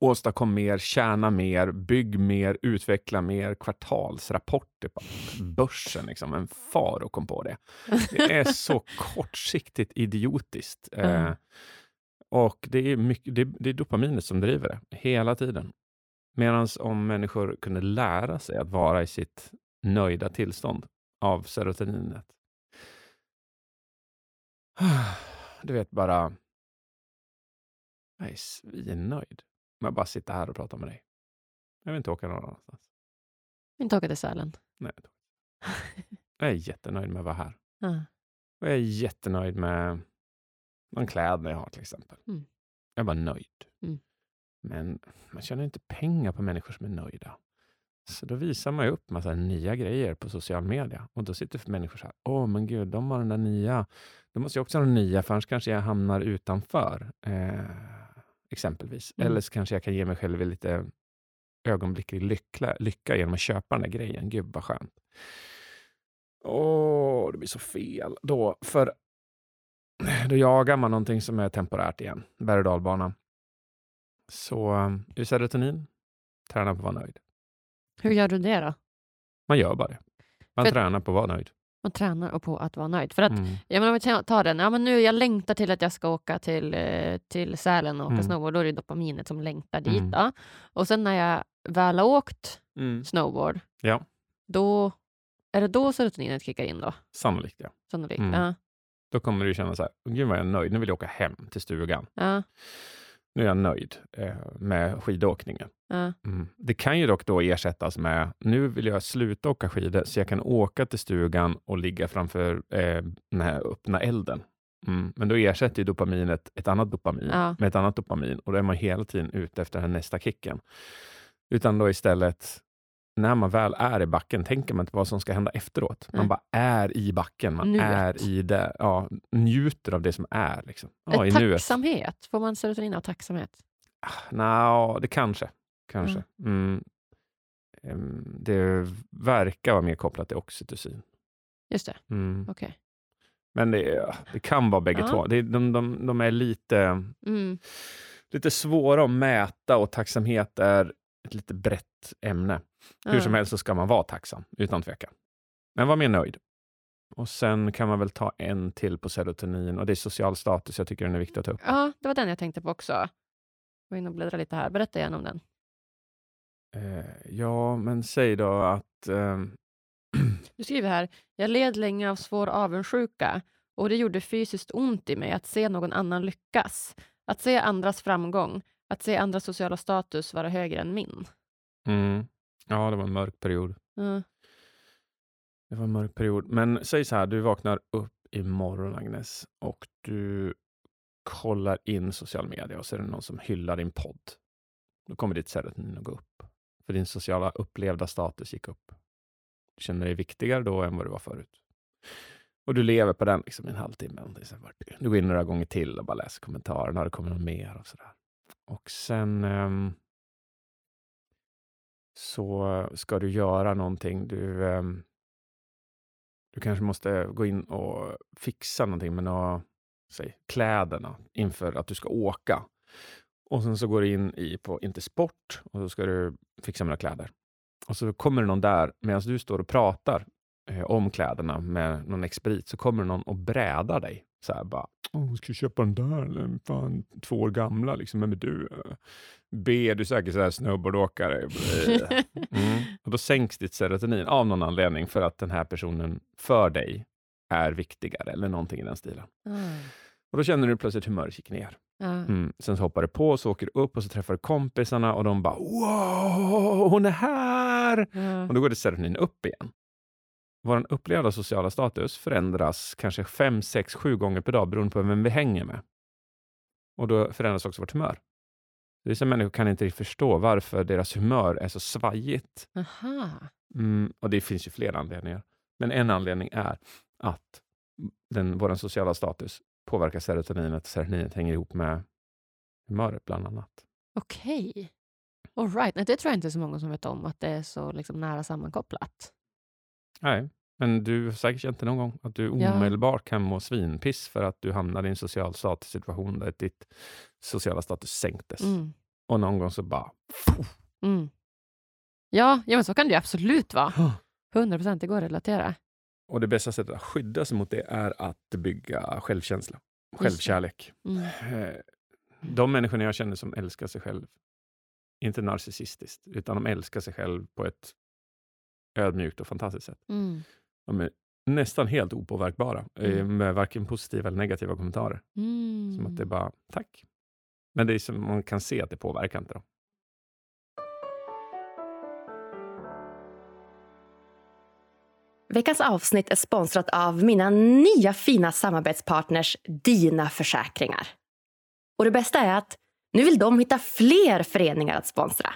åstadkom mer, tjäna mer, bygg mer, utveckla mer, kvartalsrapporter på börsen. Liksom. En far kom på det. Det är så kortsiktigt idiotiskt. Eh, Mm. och det är, mycket, det, det är dopaminet som driver det hela tiden. Medan om människor kunde lära sig att vara i sitt nöjda tillstånd av serotoninet. Du vet bara, jag är svinnöjd med att bara sitta här och prata med dig. Jag vill inte åka någon annanstans. Inte åka till Sälen. Nej, jag är jättenöjd med att vara här. Ja. Och jag är jättenöjd med de kläder jag har till exempel. Mm. Jag är bara nöjd. Mm. Men man tjänar inte pengar på människor som är nöjda. Så då visar man ju upp massa nya grejer på social media. Och då sitter människor så här, åh men gud, de har den där nya. Då måste jag också ha den nya, för annars kanske jag hamnar utanför. Eh, exempelvis. Mm. Eller så kanske jag kan ge mig själv lite ögonblicklig lycka, lycka genom att köpa den där grejen. Gud vad skönt. Åh, det blir så fel då. För då jagar man någonting som är temporärt igen. Berg och dalbana. Så um, är serotonin, träna på att vara nöjd. Hur gör du det då? Man gör bara det. Man För- tränar på att vara nöjd. Man tränar och på att vara nöjd. För att, Mm. ja, men om vi tar- tar den, ja, men nu jag längtar till att jag ska åka till, eh, till Sälen och åka Mm. snowboard. Då är det dopaminet som längtar dit. Mm. Då. Och sen när jag väl har åkt Mm. snowboard, Ja. då är det då serotoninet kickar in då? Sannolikt ja. Sannolikt. Mm. Ja. Då kommer du känna så här, gud vad jag är nöjd, nu vill jag åka hem till stugan. Ja. Nu är jag nöjd eh, med skidåkningen. Ja. Mm. Det kan ju dock då ersättas med, nu vill jag sluta åka skidor så jag kan åka till stugan och ligga framför eh, den här öppna elden. Mm. Men då ersätter ju dopaminet ett annat dopamin Ja. med ett annat dopamin och då är man hela tiden ute efter den nästa kicken. Utan då istället, när man väl är i backen, tänker man inte på vad som ska hända efteråt. Man Nej. bara är i backen, man Nuet. är i det, ja, njuter av det som är. Liksom. Ja, i Eh, nuet. tacksamhet, får man serotonin av tacksamhet? Nå, det kanske. kanske. Mm. Em, Det verkar vara mer kopplat till oxytocin. Just det, Mm. okej. Men det, det kan vara bägge Ja. två. Det, de, de, de är lite, Mm. lite svåra att mäta och tacksamhet är ett lite brett ämne. Hur som helst så ska man vara tacksam, utan tvekan. Men var mer nöjd. Och sen kan man väl ta en till på serotonin och det är social status. Jag tycker den är viktig att ta upp. Ja, det var den jag tänkte på också. Jag var inne och bläddra lite här. Berätta gärna om den. Eh, ja, men säg då att... ehm, Du skriver här, jag led länge av svår avundsjuka och det gjorde fysiskt ont i mig att se någon annan lyckas. Att se andras framgång, att se andras sociala status vara högre än min. mm, ja, det var en mörk period. Ja. Det var en mörk period. Men säg så här, du vaknar upp imorgon Agnes och du kollar in social media och så är det någon som hyllar din podd. Då kommer ditt serotonin att gå upp. För din sociala upplevda status gick upp. Du känner dig viktigare då än vad du var förut. Och du lever på den liksom i en halvtimme. Du går in några gånger till och bara läser kommentarerna. Har det kommit något mer? Och, så där. och sen ehm, så ska du göra någonting. Du, ehm, du kanske måste gå in och fixa någonting med några, säg, kläderna inför att du ska åka. Och sen så går du in i på Inte Sport och så ska du fixa med några kläder. Och så kommer det någon där, medan du står och pratar eh, om kläderna med någon expedit, så kommer någon och brädar dig. Så här bara, Åh, ska jag köpa den där? Fan, två år gamla, liksom. Vem är du? B, är du säkert så här snowboardåkare? Mm. Och då sänks ditt serotonin av någon anledning för att den här personen för dig är viktigare eller någonting i den stilen. Ah. Och då känner du plötsligt humöret gick ner. Ja. Mm. Sen så hoppar du på, så åker du upp och så träffar du kompisarna och de bara wow, hon är här! Ja. Och då går det serotonin upp igen. Vår upplevda sociala status förändras kanske fem, sex, sju gånger per dag beroende på vem vi hänger med. Och då förändras också vårt humör. Vissa människor kan inte riktigt förstå varför deras humör är så svajigt. Mm, och det finns ju flera anledningar. Men en anledning är att den, vår sociala status påverkar serotoninet. Serotoninet hänger ihop med humöret bland annat. Okej. All right. Nej, det tror jag inte så många som vet om, att det är så liksom nära sammankopplat. Nej, men du har säkert känt det någon gång, att du Ja. omedelbart kan må svinpiss för att du hamnar i en social statussituation där ditt sociala status sänktes. Mm. Och någon gång så bara... Mm. Ja, ja, men så kan det ju absolut vara. 100 procent, det går att relatera. Och det bästa sättet att skydda sig mot det är att bygga självkänsla, självkärlek. Mm. Eh, De människorna jag känner som älskar sig själv, inte narcissistiskt, utan de älskar sig själv på ett ödmjukt och fantastiskt sätt. Mm. De är nästan helt opåverkbara, eh, Mm. med varken positiva eller negativa kommentarer. Mm. Som att det är bara, tack. Men det är som man kan se att det påverkar inte dem. Veckans avsnitt är sponsrat av mina nya fina samarbetspartners Dina Försäkringar. Och det bästa är att nu vill de hitta fler föreningar att sponsra.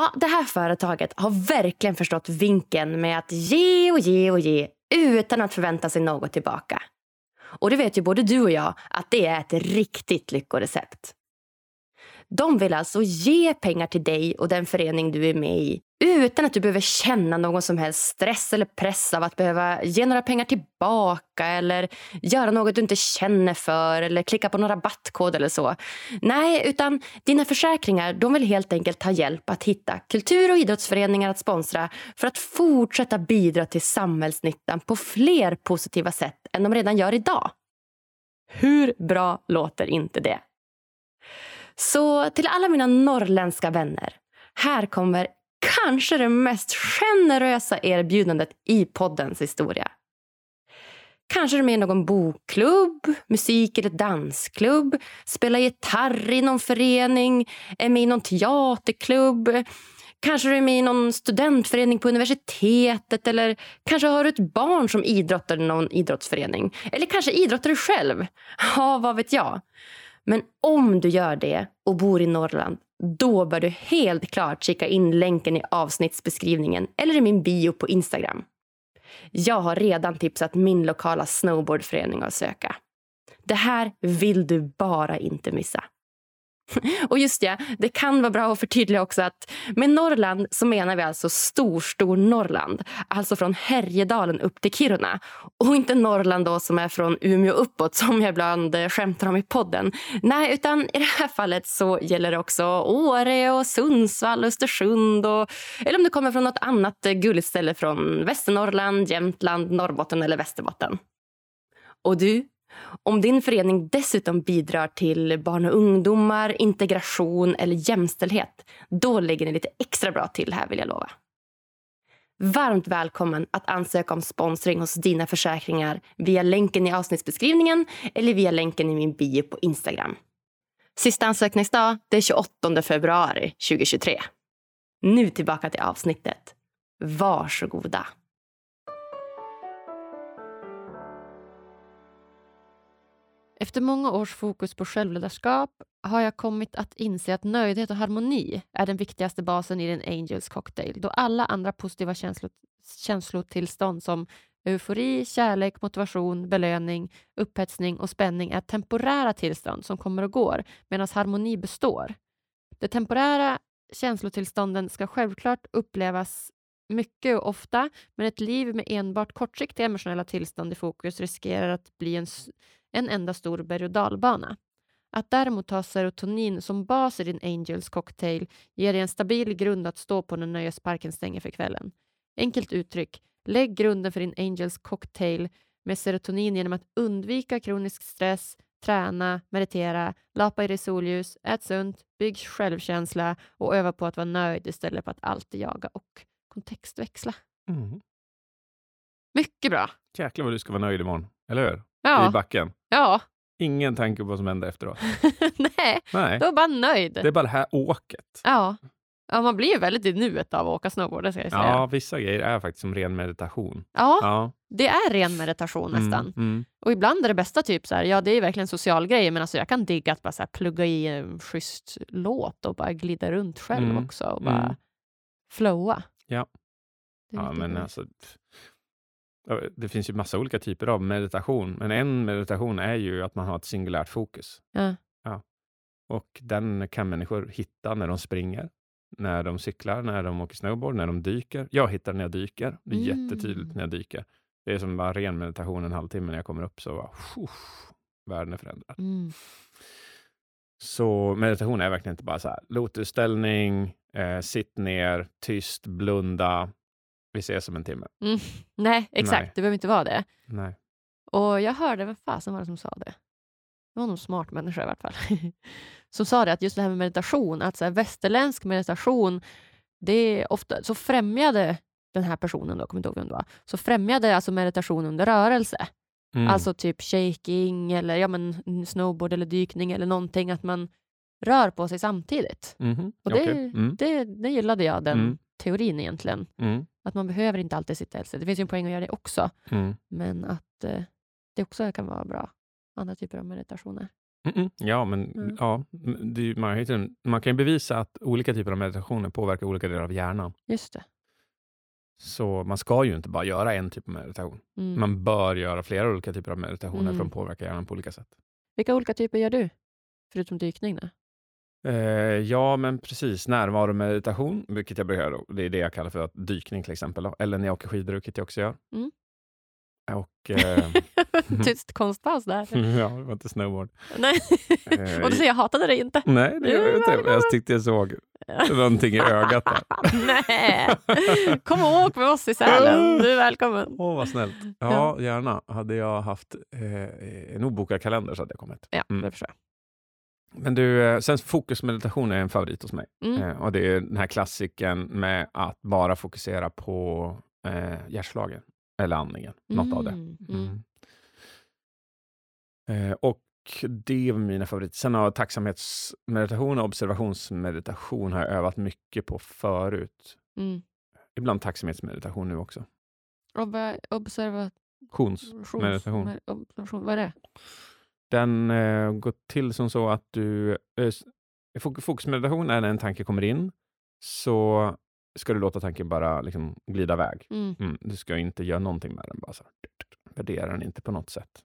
Ja, det här företaget har verkligen förstått vinkeln med att ge och ge och ge utan att förvänta sig något tillbaka. Och det vet ju både du och jag att det är ett riktigt lyckorecept. De vill alltså ge pengar till dig och den förening du är med i utan att du behöver känna någon som helst stress eller press av att behöva ge några pengar tillbaka eller göra något du inte känner för eller klicka på någon rabattkod eller så. Nej, utan dina försäkringar de vill helt enkelt ta hjälp att hitta kultur och idrottsföreningar att sponsra för att fortsätta bidra till samhällsnyttan på fler positiva sätt än de redan gör idag. Hur bra låter inte det? Så till alla mina norrländska vänner. Här kommer kanske det mest generösa erbjudandet i poddens historia. Kanske är du med i någon bokklubb, musik eller dansklubb, spelar gitarr i någon förening, är med i någon teaterklubb. Kanske du är med i någon studentförening på universitetet eller kanske har du ett barn som idrottar i någon idrottsförening. Eller kanske idrottar du själv. Ja, vad vet jag. Men om du gör det och bor i Norrland, då bör du helt klart kika in länken i avsnittsbeskrivningen eller i min bio på Instagram. Jag har redan tipsat min lokala snowboardförening att söka. Det här vill du bara inte missa. Och just ja, det kan vara bra att förtydliga också att med Norrland så menar vi alltså stor, stor Norrland. Alltså från Härjedalen upp till Kiruna. Och inte Norrland då som är från Umeå uppåt som jag ibland eh, skämtar om i podden. Nej, utan i det här fallet så gäller det också Åre och Sundsvall, Östersund och eller om du kommer från något annat eh, gulligt ställe från Västernorrland, Jämtland, Norrbotten eller Västerbotten. Och du, om din förening dessutom bidrar till barn och ungdomar, integration eller jämställdhet, då ligger ni lite extra bra till här vill jag lova. Varmt välkommen att ansöka om sponsring hos Dina Försäkringar via länken i avsnittsbeskrivningen eller via länken i min bio på Instagram. Sista ansökningsdag är 28 februari 2023. Nu tillbaka till avsnittet. Varsågoda. Efter många års fokus på självledarskap har jag kommit att inse att nöjdhet och harmoni är den viktigaste basen i den Angels cocktail då alla andra positiva känslo känslotillstånd som eufori, kärlek, motivation, belöning, upphetsning och spänning är temporära tillstånd som kommer och går medan harmoni består. De temporära känslotillstånden ska självklart upplevas mycket och ofta men ett liv med enbart kortsiktiga emotionella tillstånd i fokus riskerar att bli en en enda stor berg och dalbana. Att däremot ha serotonin som bas i din Angels cocktail ger dig en stabil grund att stå på när nöjesparken stänger för kvällen. Enkelt uttryck, lägg grunden för din Angels cocktail med serotonin genom att undvika kronisk stress, träna, meditera, lapa i det solljus, ät sunt, bygg självkänsla och öva på att vara nöjd istället för att alltid jaga och kontextväxla. Mm. Mycket bra! Jäklar vad du ska vara nöjd imorgon, eller hur? Ja. I backen. Ja. Ingen tanke på vad som händer efteråt. Nej, Nej, då är bara nöjd. det är bara det här åket. Ja. ja, man blir ju väldigt i nuet av att åka snowboard, det ska jag säga. Ja, vissa grejer är faktiskt som ren meditation. Ja, Ja. det är ren meditation nästan. Mm, mm. Och ibland är det bästa typ så här, ja det är verkligen social grej, men alltså jag kan digga att bara så här, plugga i en schysst låt och bara glida runt själv Mm, också och bara mm. flowa. Ja. Ja, men alltså, pff. Ja, det finns ju massa olika typer av meditation, men en meditation är ju att man har ett singulärt fokus. Ja. Och den kan människor hitta när de springer, när de cyklar, när de åker snowboard, när de dyker. Jag hittar när jag dyker. Det är Mm. jättetydligt när jag dyker. Det är som bara ren meditation en halvtimme när jag kommer upp så bara, uff, världen är förändrad. Mm. Så meditation är verkligen inte bara så här lotusställning, eh, sitt ner, tyst, blunda. Vi ses om en timme. Nej, exakt. Nej. Det behöver inte vara det. Nej. Och jag hörde, vem fasen var det som sa det? Det var någon smart människa i vart fall. som sa det att just det här med meditation, att så här, västerländsk meditation, det är ofta, så främjade den här personen, då, kommer inte ihåg vem det var, så främjade alltså meditation under rörelse. Mm. Alltså typ shaking eller ja, men snowboard eller dykning eller någonting, att man rör på sig samtidigt. Mhm, Och det, okej. Mm, det, det gillade jag, den Mm. Teorin egentligen. mm, Att man behöver inte alltid sitta älskar. Det finns ju en poäng att göra det också, mm. men att eh, det också kan vara bra. Andra typer av meditationer. Mm, mm. Ja, men Mm. ja, det, är ju- man, man kan ju bevisa att olika typer av meditationer påverkar olika delar av hjärnan. Just det. Så man ska ju inte bara göra en typ av meditation. Mm. Man bör göra flera olika typer av meditationer för Mm. att påverka hjärnan på olika sätt. Vilka olika typer gör du? Förutom dykning? Då? Eh, ja, men precis. Närvaromeditation, vilket jag göra. Det är det jag kallar för att dykning till exempel. Eller när jag åker skidor, vilket jag också gör. Mm. Och, eh, Tyst konstpaus där. ja, det var inte snowboard. Nej. Eh, Och du säger jag hatade det inte. Nej, det gör jag inte. välkommen. Jag tyckte jag såg någonting i ögat där. Nej. Kom och åk med oss i Sälen. Du är välkommen. Åh, vad snällt. Ja, gärna. Hade jag haft eh, en obokad kalender så hade jag kommit. Ja, Mm. det förstår jag. Men du, eh, sen fokusmeditation är en favorit hos mig. Mm. Eh, och det är den här klassiken med att bara fokusera på eh, hjärtslagen eller andningen. Något av det. Mm, mm. Eh, och det var mina favoriter. Sen har tacksamhetsmeditation och observationsmeditation har jag övat mycket på förut. Mm. Ibland tacksamhetsmeditation nu också. Ob- observationsmeditation. Meditation. Observation. Vad är det? Den eh, går till som så att du... Eh, fokusmeditation är när en tanke kommer in, så ska du låta tanken bara liksom glida iväg. Mm. Mm, du ska inte göra någonting med den. Bara så värdera den inte på något sätt.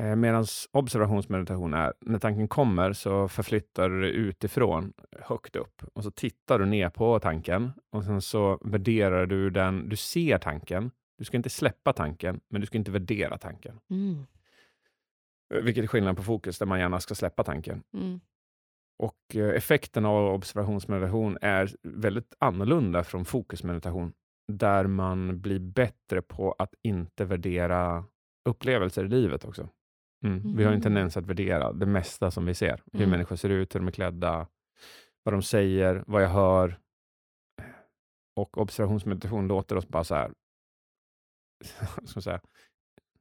Eh, Medan observationsmeditation är, när tanken kommer så förflyttar du dig utifrån högt upp och så tittar du ner på tanken och sen så värderar du den. Du ser tanken. Du ska inte släppa tanken, men du ska inte värdera tanken. Mm. Eh, Vilket är skillnad på fokus, där man gärna ska släppa tanken. Mm. Och eh, effekten av observationsmeditation är väldigt annorlunda från fokusmeditation, där man blir bättre på att inte värdera upplevelser i livet också. Mm. Vi har en Mhm. tendens att värdera det mesta som vi ser. Hur Mm. människor ser ut, hur de är klädda, vad de säger, vad jag hör. Och observationsmeditation låter oss bara så här, ska säga,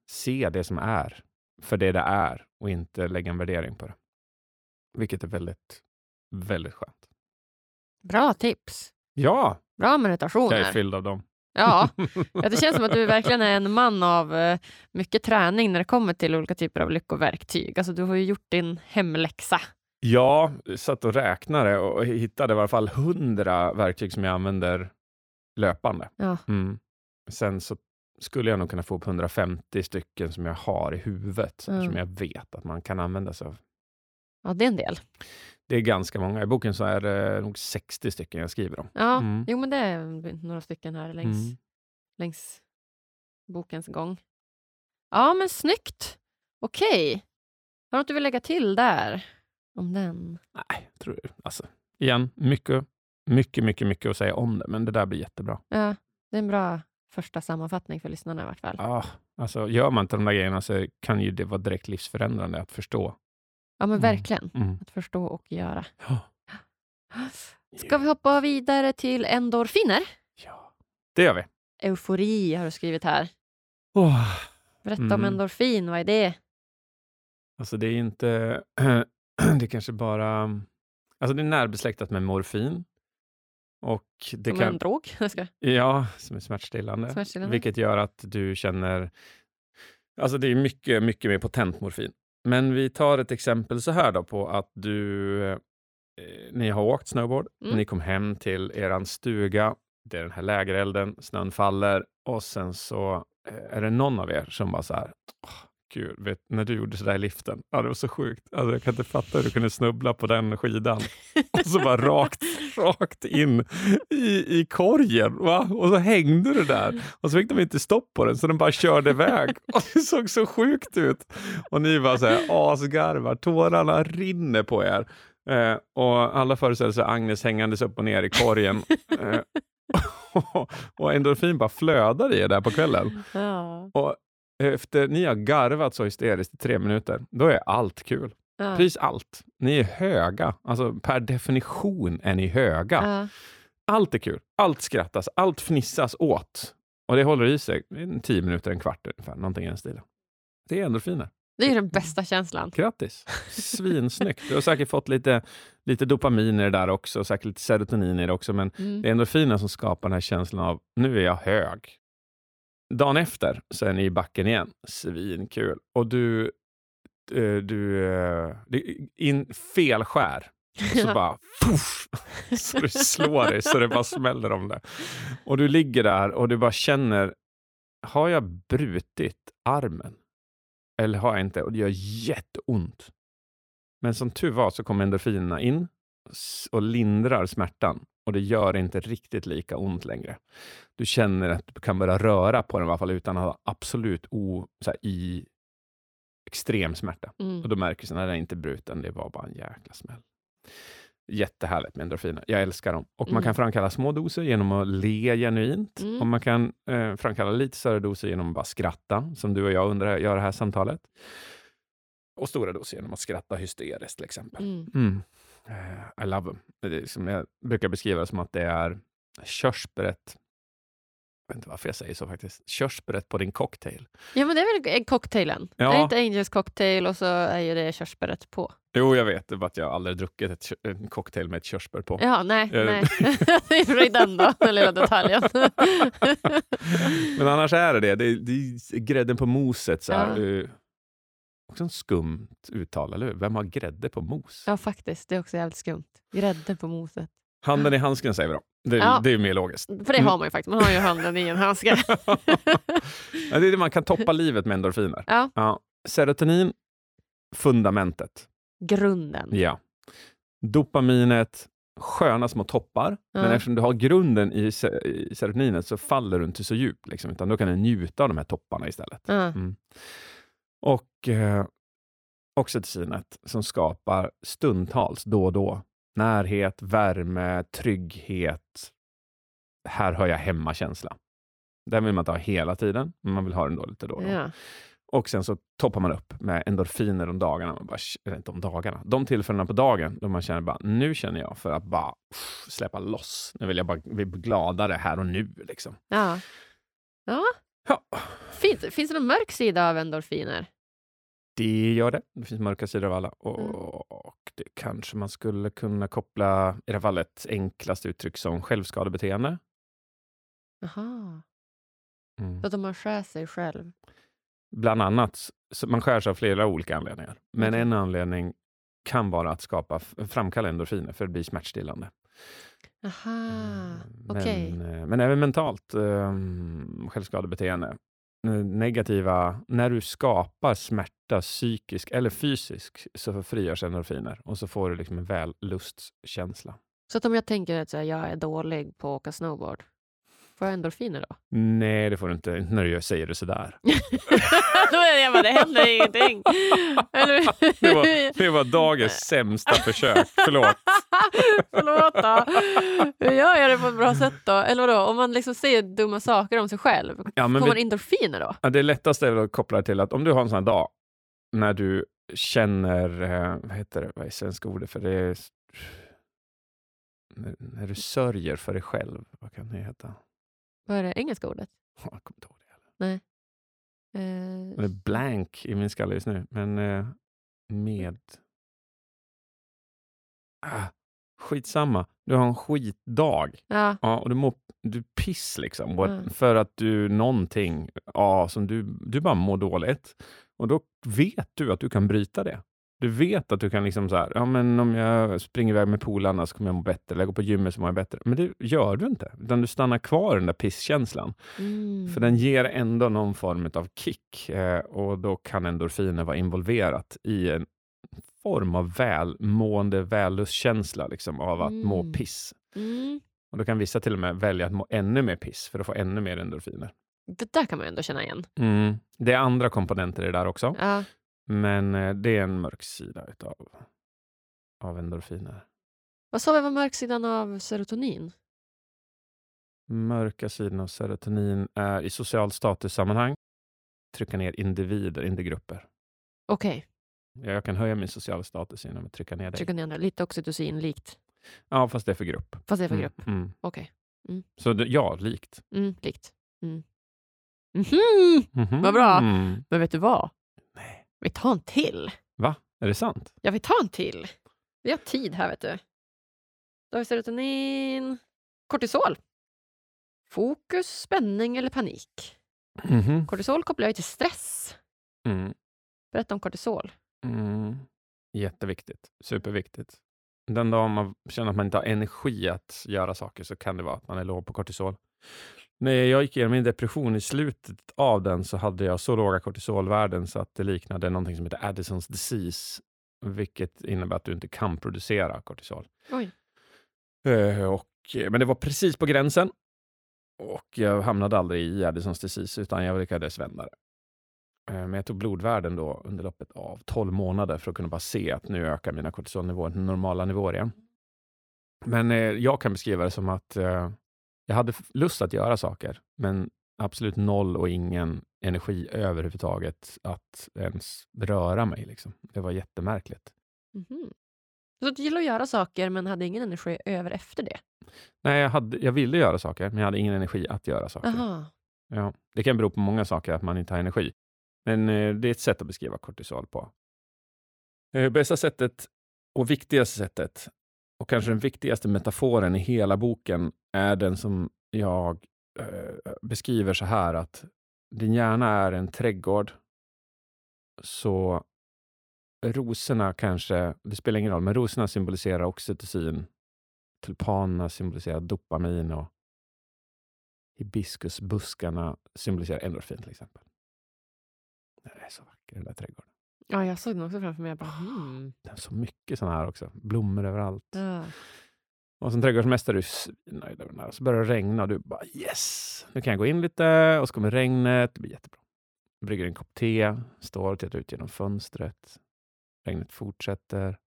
se det som är för det det är och inte lägga en värdering på det. Vilket är väldigt, väldigt skönt. Bra tips. Ja, Bra meditationer. jag är fylld av dem. Ja, det känns som att du verkligen är en man av eh, mycket träning när det kommer till olika typer av lyckoverktyg. Alltså, du har ju gjort din hemläxa. Ja, satt och räknade och hittade i alla fall hundra verktyg som jag använder löpande. Ja. Mm. Sen så skulle jag nog kunna få upp 150 stycken som jag har i huvudet, Mm. som jag vet att man kan använda sig av. ja, det är en del. Det är ganska många. I boken så är det nog 60 stycken jag skriver om. Ja, Mm. jo, men det är några stycken här längs, Mm. längs bokens gång. Ja, men snyggt. Okej. Har du något du vill lägga till där? Om den? Nej, jag tror alltså, igen, mycket, mycket, mycket, mycket att säga om det, men det där blir jättebra. Ja, det är en bra första sammanfattning för lyssnarna i vart fall. Ah, alltså, gör man inte de där grejerna så kan ju det vara direkt livsförändrande att förstå. Ja, men Mm. verkligen. Mm. Att förstå och göra. Ja. Ska vi hoppa vidare till endorfiner? Ja, det gör vi. Eufori har du skrivit här. Åh, Berätta om Mm. endorfin, vad är det? Alltså det är inte, det är kanske bara, alltså det är närbesläktat med morfin. Och det Som kan, en drog? Ja, som är smärtstillande. Smärtstillande. Vilket gör att du känner, alltså det är mycket, mycket mer potent morfin. Men vi tar ett exempel så här då på att du, eh, ni har åkt snowboard, Mm. ni kom hem till eran stuga, det är den här lägerelden, snön faller och sen så eh, är det någon av er som bara så här, "Åh, Gud, vet, när du gjorde sådär i liften, ja, det var så sjukt. Alltså, jag kan inte fatta hur du kunde snubbla på den skidan. Och så bara rakt, rakt in i, i korgen. Va? Och så hängde du där. Och så fick de inte stopp på den, så den bara körde iväg. Och det såg så sjukt ut. Och ni var så här asgarvar, tårarna rinner på er. Eh, och alla föreställer sig Agnes hängandes upp och ner i korgen. Eh, och endorfin bara flödar i er där på kvällen. Ja. Och efter ni har garvat så hysteriskt i tre minuter, då är allt kul. Ja. Precis allt. Ni är höga. Alltså per definition är ni höga. Ja. Allt är kul. Allt skrattas. Allt fnissas åt. Och det håller i sig en tio minuter, en kvart ungefär. Någonting i den stilen. Det är endorfiner. Det är den bästa känslan. Grattis! Svinsnyggt. Du har säkert fått lite, lite dopamin i det där också, säkert lite serotonin i det också, men Mm. det är endorfiner som skapar den här känslan av nu är jag hög. Dagen efter så är ni i backen igen. Svinkul. Och du, eh, du eh, in, felskär. Och så bara puff, så du slår dig så det bara smäller om det. Och du ligger där och du bara känner, har jag brutit armen? Eller har jag inte? Och det gör jätteont. Men som tur var så kommer endorfinerna in och lindrar smärtan. Och det gör inte riktigt lika ont längre. Du känner att du kan börja röra på den i alla fall utan att ha absolut o, så här, i extrem smärta. Mm. Och då märker du att den är inte bruten, det var bara en jäkla smäll. Jättehärligt med endorfiner. Jag älskar dem. Och man Mm. kan framkalla små doser genom att le genuint. Mm. Och man kan eh, framkalla lite större doser genom att bara skratta, som du och jag under gör det här samtalet. Och stora doser genom att skratta hysteriskt till exempel. Eh, I love them. Det som jag brukar beskriva det som att det är körsbäret jag vet inte varför jag säger så faktiskt. Körsbäret på din cocktail. Ja, men det är väl cocktailen? Ja. Det är inte Angels cocktail och så är ju det körsbäret på. Jo, jag vet. Det bara att jag aldrig druckit ett, en cocktail med ett körsbär på. Ja, nej. Ja, nej. det är den då, den lilla detaljen. Men annars är det det. Det är, det är grädden på moset. Så här. Ja. Också en skumt uttal, eller hur? Vem har grädde på mos? ja, faktiskt. Det är också jävligt skumt. Grädde på moset. Handen i handsken säger vi då. Det, Ja. det är mer logiskt. För det har man ju faktiskt. Man har ju handen i en handske. Ja, det är det man kan toppa livet med endorfiner. Ja. Ja. Serotonin, fundamentet. Grunden. Ja. Dopaminet, sköna små toppar. Men eftersom du har grunden i, se- i serotoninet så faller du inte så djupt. Liksom, utan då kan du njuta av de här topparna istället. Mm. Och eh, oxytocinet som skapar stundtals, då och då, närhet, värme, trygghet. Här hör jag hemma-känsla. Den vill man inte ha hela tiden, men man vill ha den då lite då och då. Ja. Och sen så toppar man upp med endorfiner de dagarna. Man bara, eller inte om dagarna. De tillfällena på dagen då man känner bara, nu känner jag för att bara uff, släppa loss. Nu vill jag bara bli gladare här och nu. Liksom. Ja. Ja. Ja, Fint. Finns det någon mörk sida av endorfiner? det gör det. Det finns mörka sidor av alla. Och, Mm. och det kanske man skulle kunna koppla, i det här fallet enklast uttryck som självskadebeteende. Jaha. Mm. Så att om man skär sig själv? Bland annat, man skär sig av flera olika anledningar. Men Okej. en anledning kan vara att skapa, framkalla endorfiner för att bli smärtstillande. Aha. Mm, Okej. Men, eh, men även mentalt um, självskadebeteende. Negativa, när du skapar smärta psykisk eller fysisk så frigörs endorfiner och så får du liksom en vällustkänsla. Så att om jag tänker att jag är dålig på att åka snowboard, får jag endorfiner då? Nej, det får du inte, inte när du säger det sådär. då är jag bara, det händer ingenting. Det var, det var dagens sämsta försök. Förlåt. Förlåt då. Hur gör jag det på ett bra sätt då? Eller vadå, om man liksom säger dumma saker om sig själv, Ja, men får vi- man endorfiner då? Ja, det lättaste är väl att koppla det till att om du har en sån här dag när du känner, eh, vad heter det, vad är svenska ordet för det? Är, när, när du sörjer för dig själv, vad kan det heta? Vad är det engelska ordet? Jag kommer inte ihåg det. Eh, Det är blank i min skalle just nu, men eh, med... Ah, skitsamma, du har en skitdag. ja, Ja, och du mår du piss liksom. Mm. För att du någonting ja, som du, du bara mår dåligt. Och då vet du att du kan bryta det. Du vet att du kan liksom så här, ja men om jag springer iväg med polarna så kommer jag må bättre. Eller jag går på gymmet så mår jag bättre. Men det gör du inte. Utan du stannar kvar i den där pisskänslan. mm. För den ger ändå någon form av kick. Eh, och då kan endorfiner vara involverat i en form av välmående, vällustkänsla liksom, av att må Mm. piss. Mm. Och Då kan vissa till och med välja att må ännu mer piss för att få ännu mer endorfiner. Det där kan man ändå känna igen. Mm. Det är andra komponenter i det där också, Ja. Men eh, det är en mörk sida utav, av endorfiner. Vad sa vi var mörksidan av serotonin? Mörka sidan av serotonin är i social statussammanhang trycka ner individer, inte grupper. Okej, Ja, Jag kan höja min sociala status genom att trycka ner dig. trycka ner. Lite oxytocin likt. Ja, fast det är för grupp. Fast det är för Mm, grupp. Mm. Okej. Så det, ja, likt. Mm, likt. Mm. Mhm. Mhm. Vad bra. Mm. Men vet du vad? Vi tar en till. Va? Är det sant? Ja, vi tar en till. Vi har tid här, vet du. Då har vi serotonin. Kortisol. Fokus, spänning eller panik. Mhm. Kortisol kopplar jag till stress. Mm. Berätta om kortisol. Mm. Jätteviktigt. Superviktigt. Den dag man känner att man inte har energi att göra saker så kan det vara att man är låg på kortisol. När jag gick igenom min depression i slutet av den så hade jag så låga kortisolvärden så att det liknade någonting som heter Addison's disease, vilket innebär att du inte kan producera kortisol. Oj. Eh, och, men det var precis på gränsen och jag hamnade aldrig i Addisons disease utan jag lyckades vända det. Eh, Men jag tog blodvärden då under loppet av 12 månader för att kunna bara se att nu ökar mina kortisolnivåer till normala nivåer igen. Men eh, jag kan beskriva det som att eh, jag hade lust att göra saker, men absolut noll och ingen energi överhuvudtaget att ens röra mig. Liksom. Det var jättemärkligt. Mhm. Så du gillar att göra saker men hade ingen energi över efter det? Nej, jag, hade, jag ville göra saker, men jag hade ingen energi att göra saker. Aha. Ja, det kan bero på många saker, att man inte har energi. Men eh, det är ett sätt att beskriva kortisol på. Eh, bästa sättet och viktigaste sättet, och kanske den viktigaste metaforen i hela boken, är den som jag eh, beskriver så här att din hjärna är en trädgård, så rosorna kanske, det spelar ingen roll, men rosorna symboliserar oxytocin, tulpanerna symboliserar dopamin och hibiskusbuskarna symboliserar endorfin till exempel. Den är så vacker den där trädgården. Ja, jag såg den också framför mig. Jag bara, hmm. Den har så mycket sådana här också. Blommor överallt. Ja. Och som trädgårdsmästare är du svinnöjd över den här. Så börjar det regna och du bara yes! Nu kan jag gå in lite och så kommer regnet. Det blir jättebra. Brygger en kopp te, står och tittar ut genom fönstret. Regnet fortsätter.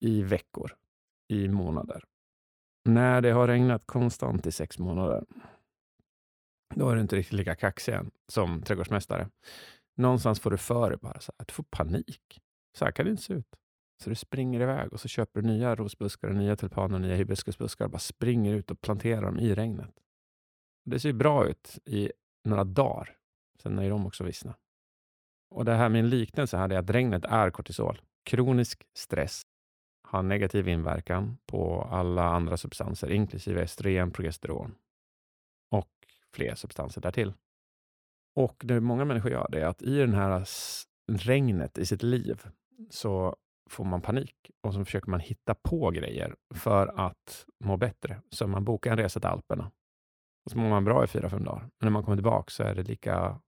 I veckor. I månader. När det har regnat konstant i sex månader, då är du inte riktigt lika kaxig än som trädgårdsmästare. Någonstans får du för dig bara så här, att du får panik. Så här kan det inte se ut. Så du springer iväg och så köper du nya rosbuskar, nya tulpaner och nya hibiskusbuskar och bara springer ut och planterar dem i regnet. Det ser bra ut i några dagar. Sen är de också vissna. Och det här med en liknelse här är att regnet är kortisol. Kronisk stress har negativ inverkan på alla andra substanser, inklusive estrogen, progesteron och fler substanser därtill. Och det många människor gör det är att i den här regnet i sitt liv så får man panik och så försöker man hitta på grejer för att må bättre. Så man bokar en resa till Alperna och så mår man bra i fyra, fem dagar. Men när man kommer tillbaka så är det lika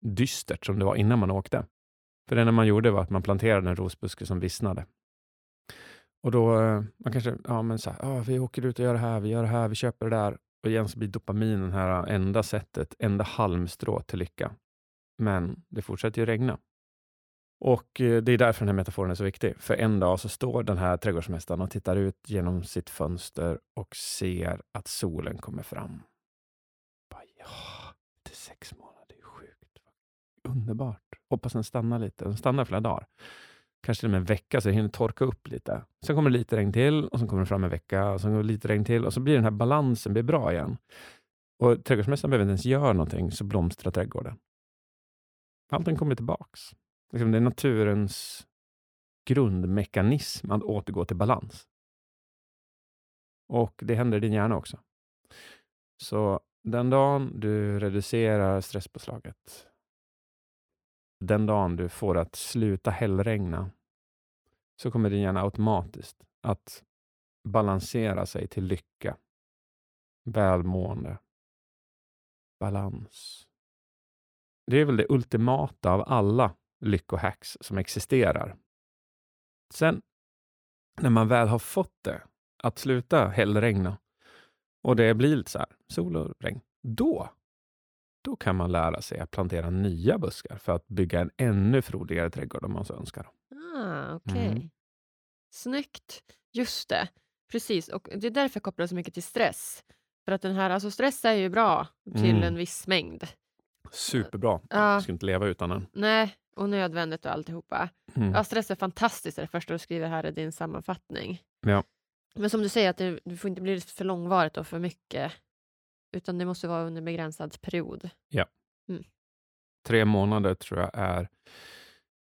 dystert som det var innan man åkte. För det enda man gjorde var att man planterade en rosbuske som vissnade. Och då, eh, man kanske, ja men så här, oh, vi åker ut och gör det här, vi gör det här, vi köper det där. Och igen så blir dopamin det här äh, enda sättet, enda halmstrå till lycka. Men det fortsätter ju regna. Och eh, det är därför den här metaforen är så viktig. För en dag så står den här trädgårdsmästaren och tittar ut genom sitt fönster och ser att solen kommer fram. Bara, ja, det är sex månader, det är sjukt. Underbart. Hoppas den stannar lite. Den stannar flera dagar. Kanske till och med en vecka, så det hinner torka upp lite. Sen kommer det lite regn till och sen kommer det fram en vecka och sen går det lite regn till och så blir den här balansen blir bra igen. Och trädgårdsmästaren behöver inte ens göra någonting så blomstrar trädgården. Allting kommer tillbaks. Liksom det är naturens grundmekanism att återgå till balans. Och det händer i din hjärna också. Så den dagen du reducerar stresspåslaget, den dagen du får att sluta hällregna, så kommer din hjärna automatiskt att balansera sig till lycka, välmående, balans. Det är väl det ultimata av alla lyckohacks som existerar. Sen när man väl har fått det att sluta hällregna och det blir lite så här, sol och regn, då, då kan man lära sig att plantera nya buskar för att bygga en ännu frodigare trädgård om man så önskar. Ah, Okej. Okay. Mm. Snyggt. Just det. Precis. Och Det är därför jag kopplar så mycket till stress. För att den här, alltså stress är ju bra till mm. en viss mängd. Superbra. Ja. Jag skulle inte leva utan den. Nej, och nödvändigt och alltihopa. Mm. Ja, stress är fantastiskt, är det första du skriver här i din sammanfattning. Ja. Men som du säger, att det, det får inte bli för långvarigt och för mycket, utan det måste vara under begränsad period. Ja. Mm. Tre månader tror jag är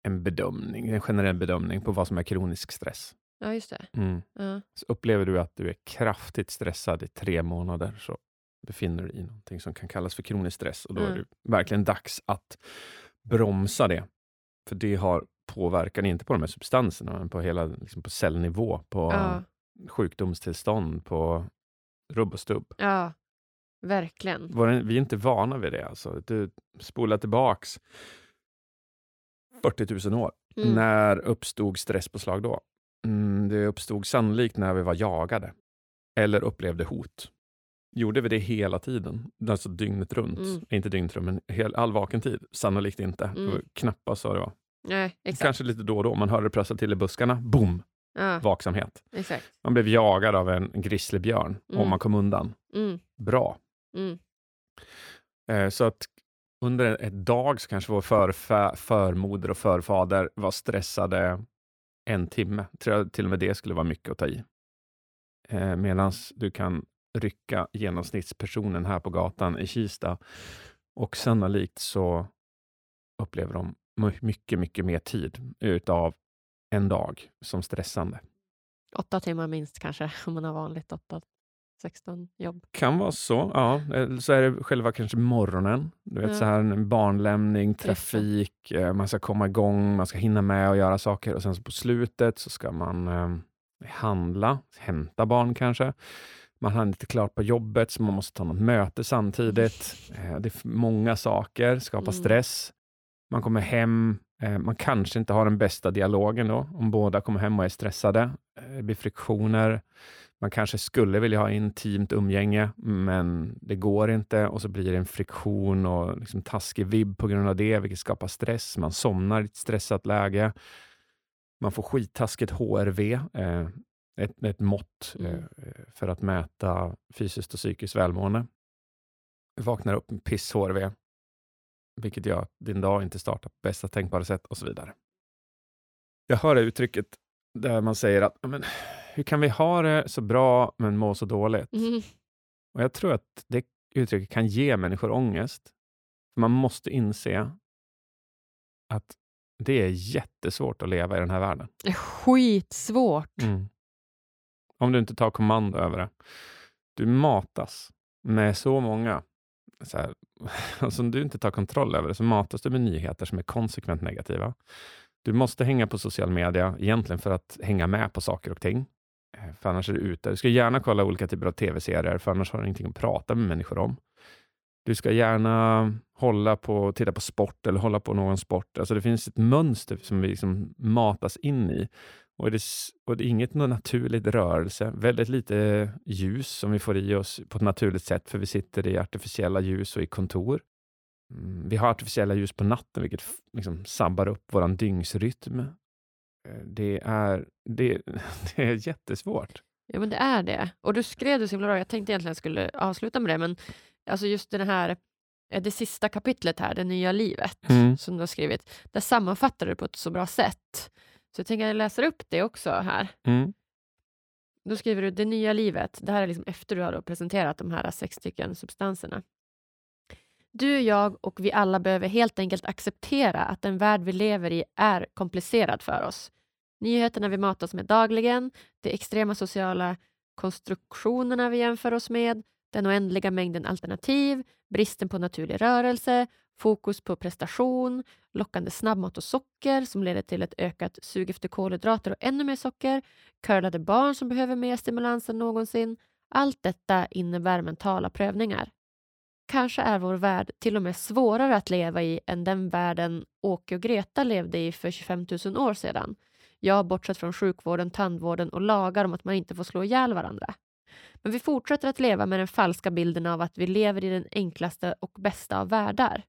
en bedömning, en generell bedömning på vad som är kronisk stress. Ja, just det. Mm. Ja. Så upplever du att du är kraftigt stressad i tre månader, så befinner du dig i någonting som kan kallas för kronisk stress och då mm. är det verkligen dags att bromsa det. För det har påverkan, inte på de här substanserna, men på hela liksom på cellnivå, på ja. sjukdomstillstånd, på rubb och stubb. Ja, verkligen. Vi är inte vana vid det. Alltså. Du spolar tillbaks 40 000 år. Mm. När uppstod stresspåslag då? Mm, det uppstod sannolikt när vi var jagade eller upplevde hot. Gjorde vi det hela tiden? Alltså dygnet runt? Mm. Inte dygnet runt, men hel, all vaken tid? Sannolikt inte. Mm. Knappast så det var. Nej, exakt. Kanske lite då och då. Man hörde det prassla till i buskarna. Boom! Ja. Vaksamhet. Exakt. Man blev jagad av en grizzlybjörn mm. och man kom undan. Mm. Bra. Mm. Eh, så att under ett dag så kanske vår förfä, förmoder och förfader var stressade en timme. Tror jag till och med det skulle vara mycket att ta i. Eh, Medan du kan rycka genomsnittspersonen här på gatan i Kista och sannolikt så upplever de mycket, mycket mer tid utav en dag som stressande. Åtta timmar minst kanske, om man har vanligt 8 16 jobb. Kan vara så. Ja, så är det själva kanske morgonen. Du vet, ja. så här, barnlämning, trafik, eh, man ska komma igång, man ska hinna med och göra saker och sen så på slutet så ska man eh, handla, hämta barn kanske. Man har inte klart på jobbet, så man måste ta något möte samtidigt. Eh, det är många saker, skapar mm. stress. Man kommer hem, eh, man kanske inte har den bästa dialogen då, om båda kommer hem och är stressade. Eh, det blir friktioner. Man kanske skulle vilja ha intimt umgänge, men det går inte och så blir det en friktion och liksom taskig vibb på grund av det, vilket skapar stress. Man somnar i ett stressat läge. Man får skittaskigt HRV, ett, ett mått mm. eh, för att mäta fysiskt och psykiskt välmående. Vaknar upp med piss-HRV. vilket gör att din dag inte startar på bästa tänkbara sätt och så vidare. Jag hör det uttrycket där man säger att men, hur kan vi ha det så bra men må så dåligt? Mm. Och Jag tror att det uttrycket kan ge människor ångest. Man måste inse att det är jättesvårt att leva i den här världen. Det är skitsvårt. Mm. Om du inte tar kommando över det. Du matas med så många, så här, alltså om du inte tar kontroll över det, så matas du med nyheter som är konsekvent negativa. Du måste hänga på social media, egentligen för att hänga med på saker och ting. Eh, för annars är du ute. Du ska gärna kolla olika typer av tv-serier, för annars har du ingenting att prata med människor om. Du ska gärna hålla på, titta på sport eller hålla på någon sport. Alltså det finns ett mönster som vi liksom matas in i. Och det, och det är inget naturligt rörelse. Väldigt lite ljus som vi får i oss på ett naturligt sätt, för vi sitter i artificiella ljus och i kontor. Mm, vi har artificiella ljus på natten, vilket liksom sabbar upp vår dygnsrytm. Eh, Det är, det, det är jättesvårt. Ja, men det är det. Och du skrev det så himla bra. Jag tänkte egentligen att jag skulle avsluta med det, men alltså just det här, eh, det sista kapitlet här, det nya livet, Mm. som du har skrivit, där sammanfattar du på ett så bra sätt. Så jag tänker att jag läser upp det också här. Mm. Då skriver du det nya livet. Det här är liksom efter du har presenterat de här sex stycken substanserna. Du, jag och vi alla behöver helt enkelt acceptera att den värld vi lever i är komplicerad för oss. Nyheterna vi matas med dagligen, de extrema sociala konstruktionerna vi jämför oss med, den oändliga mängden alternativ, bristen på naturlig rörelse, fokus på prestation, lockande snabbmat och socker som leder till ett ökat sug efter kolhydrater och ännu mer socker, curlade barn som behöver mer stimulans än någonsin. Allt detta innebär mentala prövningar. Kanske är vår värld till och med svårare att leva i än den världen Åke och Greta levde i för 25 000 år sedan. Jag bortsett från sjukvården, tandvården och lagar om att man inte får slå ihjäl varandra. Men vi fortsätter att leva med den falska bilden av att vi lever i den enklaste och bästa av världar.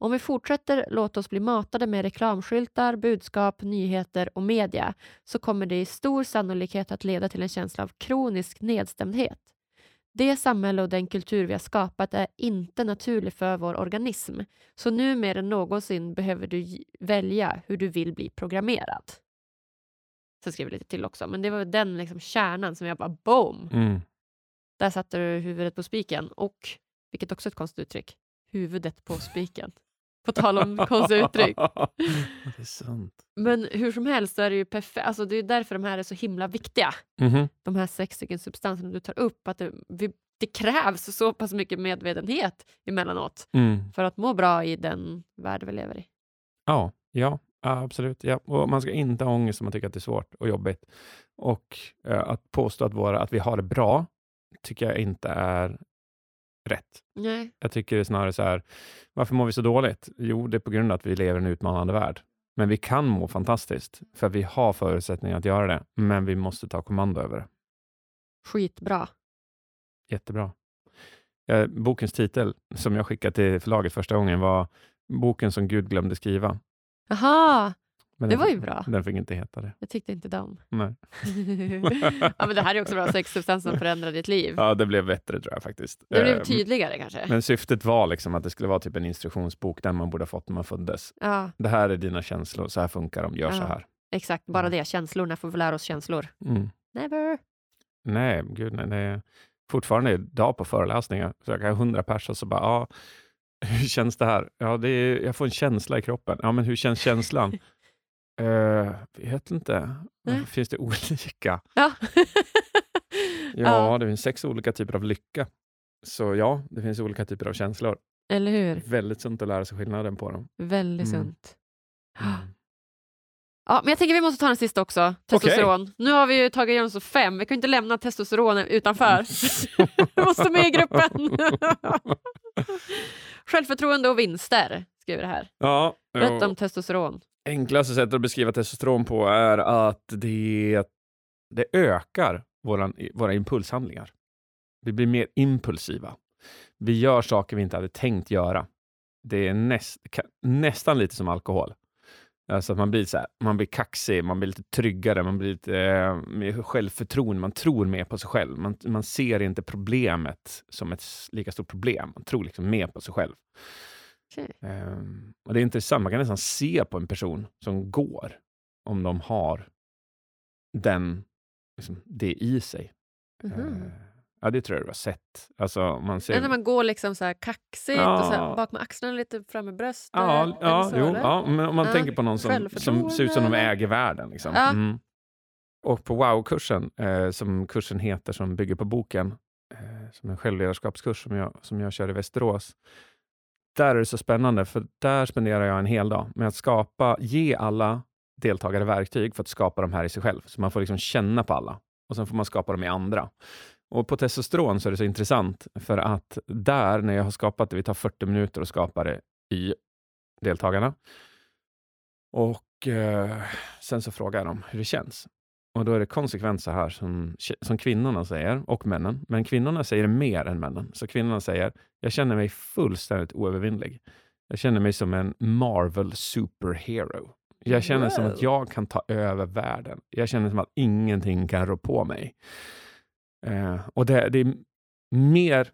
Om vi fortsätter låta oss bli matade med reklamskyltar, budskap, nyheter och media så kommer det i stor sannolikhet att leda till en känsla av kronisk nedstämdhet. Det samhälle och den kultur vi har skapat är inte naturlig för vår organism. Så nu mer än någonsin behöver du välja hur du vill bli programmerad. Sen skriver jag lite till också, men det var den liksom kärnan som jag bara boom! Mm. Där satte du huvudet på spiken. Och, vilket också är ett konstigt uttryck, huvudet på spiken. På tal om konstiga uttryck. det är sant. Men hur som helst så är det ju perfekt. Alltså det är därför de här är så himla viktiga. Mhm. De här sex stycken substanserna du tar upp. Att det, vi, det krävs så pass mycket medvetenhet emellanåt Mm. för att må bra i den värld vi lever i. Ja, ja, ja, absolut. Ja. Och man ska inte ha ångest om man tycker att det är svårt och jobbigt. Och eh, att påstå att, våra, att vi har det bra tycker jag inte är rätt. Nej. Jag tycker snarare så här, varför mår vi så dåligt? Jo, det är på grund av att vi lever i en utmanande värld. Men vi kan må fantastiskt, för vi har förutsättningar att göra det. Men vi måste ta kommando över det. Skitbra. Jättebra. Eh, bokens titel, som jag skickade till förlaget första gången, var Boken som Gud glömde skriva. Aha, Men det var ju bra. Den fick inte heta det. Jag tyckte inte dem. Nej. ja, men det här är också bra sex substanser som förändrar ditt liv. Ja, det blev bättre tror jag faktiskt. Det blev Eh, tydligare kanske. Men syftet var liksom att det skulle vara typ en instruktionsbok, den man borde ha fått när man föddes. Ja, Det här är dina känslor, så här funkar de, gör så Ja. här. exakt. Bara Mm. det. Känslorna får vi lära oss känslor. Mm. Never. Nej, gud nej. Är fortfarande idag på föreläsningar, så jag kan hundra personer så bara, ja, hur känns det här? Ja, det är, jag får en känsla i kroppen. Ja, men hur känns känslan? uh, vet inte. Nej. Finns det olika? Ja. Ja, det finns sex olika typer av lycka. Så ja, det finns olika typer av känslor. Eller hur? Väldigt sunt att lära sig skillnaden på dem. Väldigt Mm. sunt. Ja, men jag tänker vi måste ta den sista också. Testosteron. Nu har vi ju tagit igenom så fem. Vi kan inte lämna testosteron utanför. vi måste med i gruppen. Självförtroende och vinster, skriver det här. Ja, Berätta om testosteron enklaste sättet att beskriva testosteron på är att det, det ökar våran, våra impulshandlingar. Vi blir mer impulsiva. Vi gör saker vi inte hade tänkt göra. Det är näst, nästan lite som alkohol. Alltså att man blir, så här, man blir kaxig, man blir lite tryggare, man blir lite eh, mer självförtroende, man tror mer på sig själv. Man, man ser inte problemet som ett lika stort problem. Man tror liksom mer på sig själv. Okej. Ehm, och det är intressant, man kan nästan se på en person som går om de har den, liksom, det i sig. Mhm. Eh, ja, det tror jag du har sett. Alltså, man ser... När man går liksom så här kaxigt Ja. och så här bak med axlarna lite fram med bröstet. Ja, ja, jo, ja, men om man Ja, tänker på någon som, som ser ut som de äger världen. Liksom. Ja. Mm. Och på wow-kursen, eh, som kursen heter, som bygger på boken, eh, som en självledarskapskurs som jag, som jag kör i Västerås. Där är det så spännande, för där spenderar jag en hel dag med att skapa, ge alla deltagare verktyg för att skapa de här i sig själv. Så man får liksom känna på alla och sen får man skapa dem i andra. Och på testosteron så är det så intressant för att där, när jag har skapat det, vi tar 40 minuter och skapar det i deltagarna. Och eh, sen så frågar jag dem hur det känns. Och då är det konsekvent så här som, som kvinnorna säger, och männen. Men kvinnorna säger mer än männen. Så kvinnorna säger, jag känner mig fullständigt oövervinnlig. Jag känner mig som en Marvel superhero. Jag känner som att Wow. jag kan ta över världen. Jag känner som att ingenting kan rå på mig. Eh, och det, det är mer,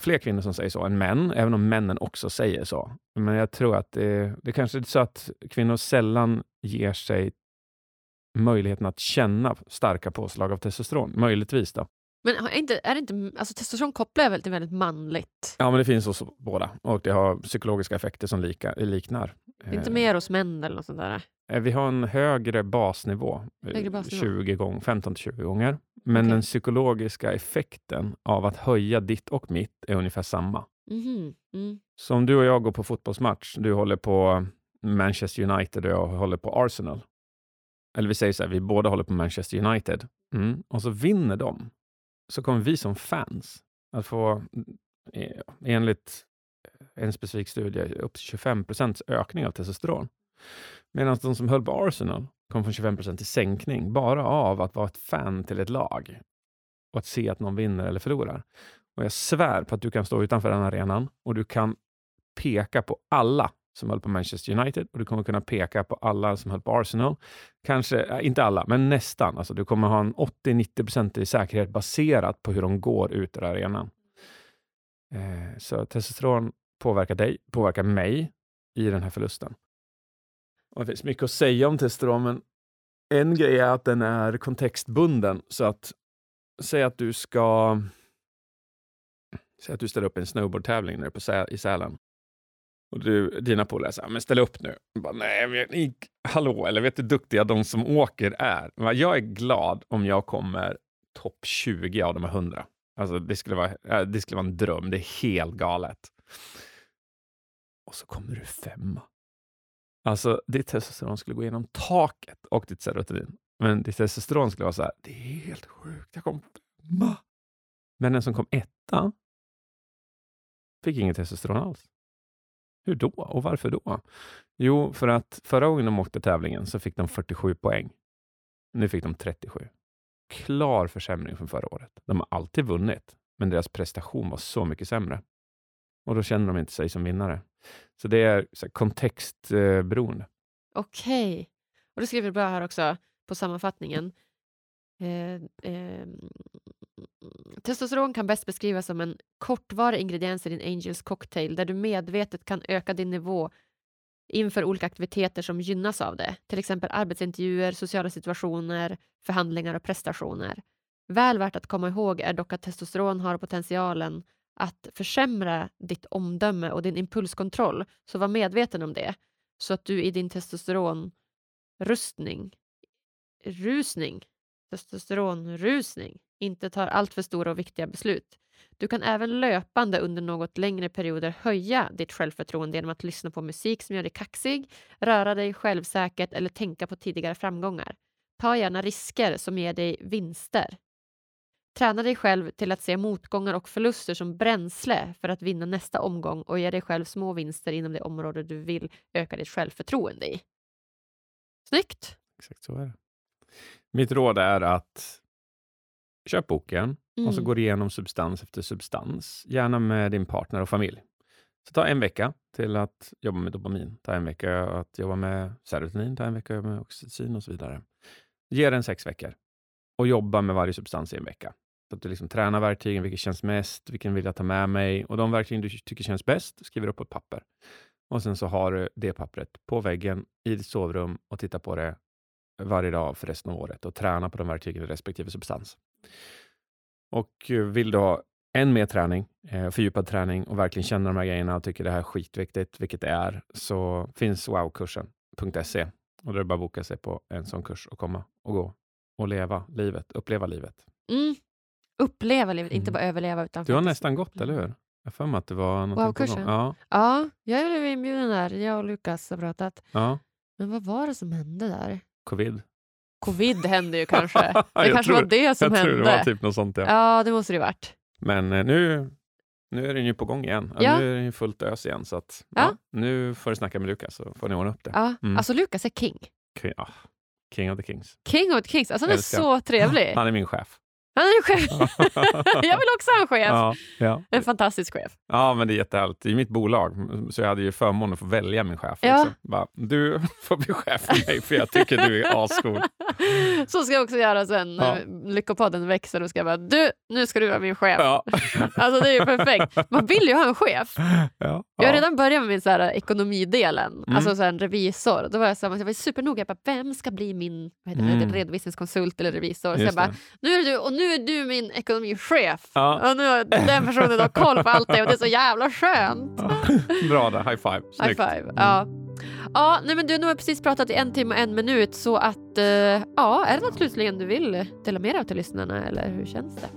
fler kvinnor som säger så än män, även om männen också säger så. Men jag tror att det, det kanske är så att kvinnor sällan ger sig möjligheten att känna starka påslag av testosteron. Möjligtvis då. Men är, inte, är inte, alltså testosteron kopplar jag väl till väldigt manligt? Ja, men det finns hos båda och det har psykologiska effekter som lika, liknar. Inte Eh, mer hos män eller något sånt där? eh, Vi har en högre basnivå, eh, Högre basnivå. 20 gång, 15-20 gånger. Men Okej. den psykologiska effekten av att höja ditt och mitt är ungefär samma. Mhm, Mm. Så om du och jag går på fotbollsmatch, du håller på Manchester United och jag håller på Arsenal. Eller vi säger så här, vi båda håller på Manchester United. Mm. Och så vinner de. Så kommer vi som fans att få, eh, enligt en specifik studie, upp till 25 procents ökning av testosteron. Medan de som höll på Arsenal kom från 25 procent till sänkning, bara av att vara ett fan till ett lag och att se att någon vinner eller förlorar. Och jag svär på att du kan stå utanför den arenan och du kan peka på alla som höll på Manchester United och du kommer kunna peka på alla som höll på Arsenal. Kanske, inte alla, men nästan. Alltså, du kommer ha en 80-90% i säkerhet baserat på hur de går ut ur arenan. Eh, så testosteron påverkar dig, påverkar mig i den här förlusten. Och det finns mycket att säga om testosteron, men en grej är att den är kontextbunden. Så att, säg att du ska Säg att du ställer upp en snowboardtävling nere på Sä i Sälen. Och du, dina polare säger, men ställ upp nu. Jag Bara, Nej, men, ni, hallå, eller vet du hur duktiga de som åker är? Jag bara, Jag är glad om jag kommer topp 20 av de här 100. Alltså, det, skulle vara, eh, det skulle vara en dröm, det är helt galet. Och så kommer du femma. Alltså, ditt testosteron skulle gå igenom taket och ditt serotonin. Men ditt testosteron skulle vara så här, det är helt sjukt, jag kom femma. Men den som kom etta fick inget testosteron alls. Hur då och varför då? Jo, för att förra gången de åkte tävlingen så fick de 47 poäng. Nu fick de 37. Klar försämring från förra året. De har alltid vunnit, men deras prestation var så mycket sämre. Och då känner de inte sig som vinnare. Så det är så här, kontextberoende. Okej. Och då skriver du bra här också på sammanfattningen. Eh, eh, testosteron kan bäst beskrivas som en kortvarig ingrediens i din Angels cocktail där du medvetet kan öka din nivå inför olika aktiviteter som gynnas av det, till exempel arbetsintervjuer, sociala situationer, förhandlingar och prestationer. Väl värt att komma ihåg är dock att testosteron har potentialen att försämra ditt omdöme och din impulskontroll, så var medveten om det, så att du i din testosteronrustning, rusning, testosteronrusning, inte tar alltför stora och viktiga beslut. Du kan även löpande under något längre perioder höja ditt självförtroende genom att lyssna på musik som gör dig kaxig, röra dig självsäkert eller tänka på tidigare framgångar. Ta gärna risker som ger dig vinster. Träna dig själv till att se motgångar och förluster som bränsle för att vinna nästa omgång och ge dig själv små vinster inom det område du vill öka ditt självförtroende i. Snyggt! Exakt så är det. Mitt råd är att köp boken och så Mm. går igenom substans efter substans, gärna med din partner och familj. Så ta en vecka till att jobba med dopamin, ta en vecka att jobba med serotonin, ta en vecka med oxytocin och så vidare. Ge den sex veckor och jobba med varje substans i en vecka. Så att du liksom tränar verktygen, vilket känns mest, vilken vill jag ta med mig? Och de verktygen du tycker känns bäst skriver upp på ett papper. Och sen så har du det pappret på väggen i ditt sovrum och tittar på det varje dag för resten av året och träna på de verktygen i respektive substans. Och eh, vill du ha än mer träning, eh, fördjupad träning och verkligen känna de här grejerna och tycker det här är skitviktigt, vilket det är, så finns wowkursen.se och då är det bara att boka sig på en sån kurs och komma och gå och leva livet, uppleva livet. Mm. Uppleva livet, inte Mm. bara överleva. Utan Du har faktiskt- nästan gått, eller hur? Jag för mig att det var på Wow-kursen? Ja, Ja, jag blev inbjuden där. Jag och Lukas har pratat. ja. Men vad var det som hände där? Covid. Covid hände ju kanske. Det Jag kanske tror- var det som jag hände. tror det var typ något sånt. Ja. Ja, det måste det varit. Men eh, nu, nu är den ju på gång igen. Ja. Nu är den ju fullt ös igen. Så att, Ja. ja. nu får du snacka med Lukas så får ni ordna upp det. Ja. Mm. Alltså Lukas är king. King, ah, king of the kings. King of the kings. Alltså han är så trevlig. Han är min chef. Han är chef. jag vill också ha en chef. ja, ja. En fantastisk chef. ja, men det är jättehärligt. Det är mitt bolag, så jag hade ju förmånen att få välja min chef. Ja. Liksom. Bara, du får bli chef för mig, för jag tycker du är ascool. Så ska jag också göra sen Ja. när Lyckopodden växer. Då ska jag bara, du, nu ska du vara min chef. Ja. Alltså det är ju perfekt. Man vill ju ha en chef. Ja. Jag har redan börjat med min så här, ekonomidelen, Mm. alltså så här, en revisor. Då var jag, så här, jag var supernoga, jag bara, vem ska bli min vad heter det, Mm. redovisningskonsult eller revisor? Så jag bara, det. nu är, du, och nu är du min ekonomichef. Ja. Och nu har den personen har koll på allt det och det är så jävla skönt. Ja. Bra där, high five. High Snyggt. five. Ja. Ja, nej, men du, nu har precis pratat i en timme och en minut så att, eh, ja, är det något slutligen du vill dela med dig av till lyssnarna eller hur känns det?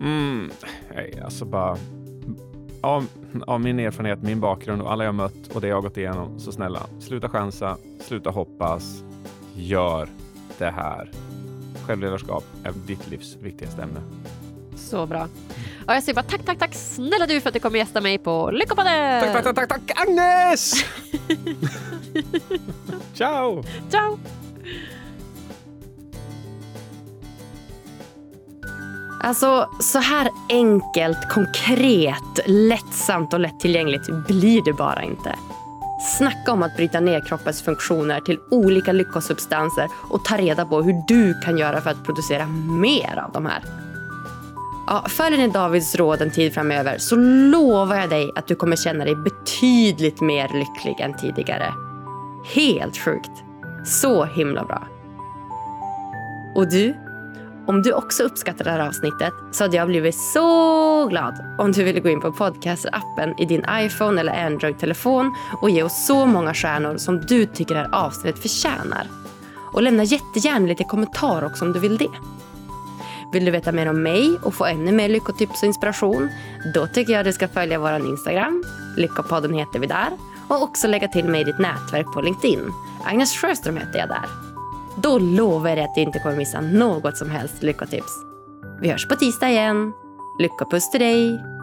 Mm, nej, alltså bara... Av, av min erfarenhet, min bakgrund och alla jag mött och det jag gått igenom, så snälla, sluta chansa, sluta hoppas, gör det här. Självledarskap är ditt livs viktigaste ämne. Så bra. Ja, jag säger bara tack, tack, tack snälla du för att du kommer gästa mig på Lyckopodden! Tack, tack, tack, tack, tack Agnes! Ciao! Ciao! Alltså, så här enkelt, konkret, lättsamt och lättillgängligt blir det bara inte. Snacka om att bryta ner kroppens funktioner till olika lyckosubstanser och ta reda på hur du kan göra för att producera mer av de här. Ja, följer ni Davids råd en tid framöver så lovar jag dig att du kommer känna dig betydligt mer lycklig än tidigare. Helt sjukt. Så himla bra. Och du? Om du också uppskattar det här avsnittet så hade jag blivit så glad om du ville gå in på podcastappen i din iPhone eller Android-telefon och ge oss så många stjärnor som du tycker det här avsnittet förtjänar. Och lämna jättegärna lite kommentar också om du vill det. Vill du veta mer om mig och få ännu mer lyckotips och inspiration? Då tycker jag du ska följa vår Instagram, Lyckopodden heter vi där, och också lägga till mig i ditt nätverk på LinkedIn. Agnes Sjöström heter jag där. Då lovar jag dig att du inte kommer missa något som helst lyckotips. Vi hörs på tisdag igen. Lyckopuss till dig!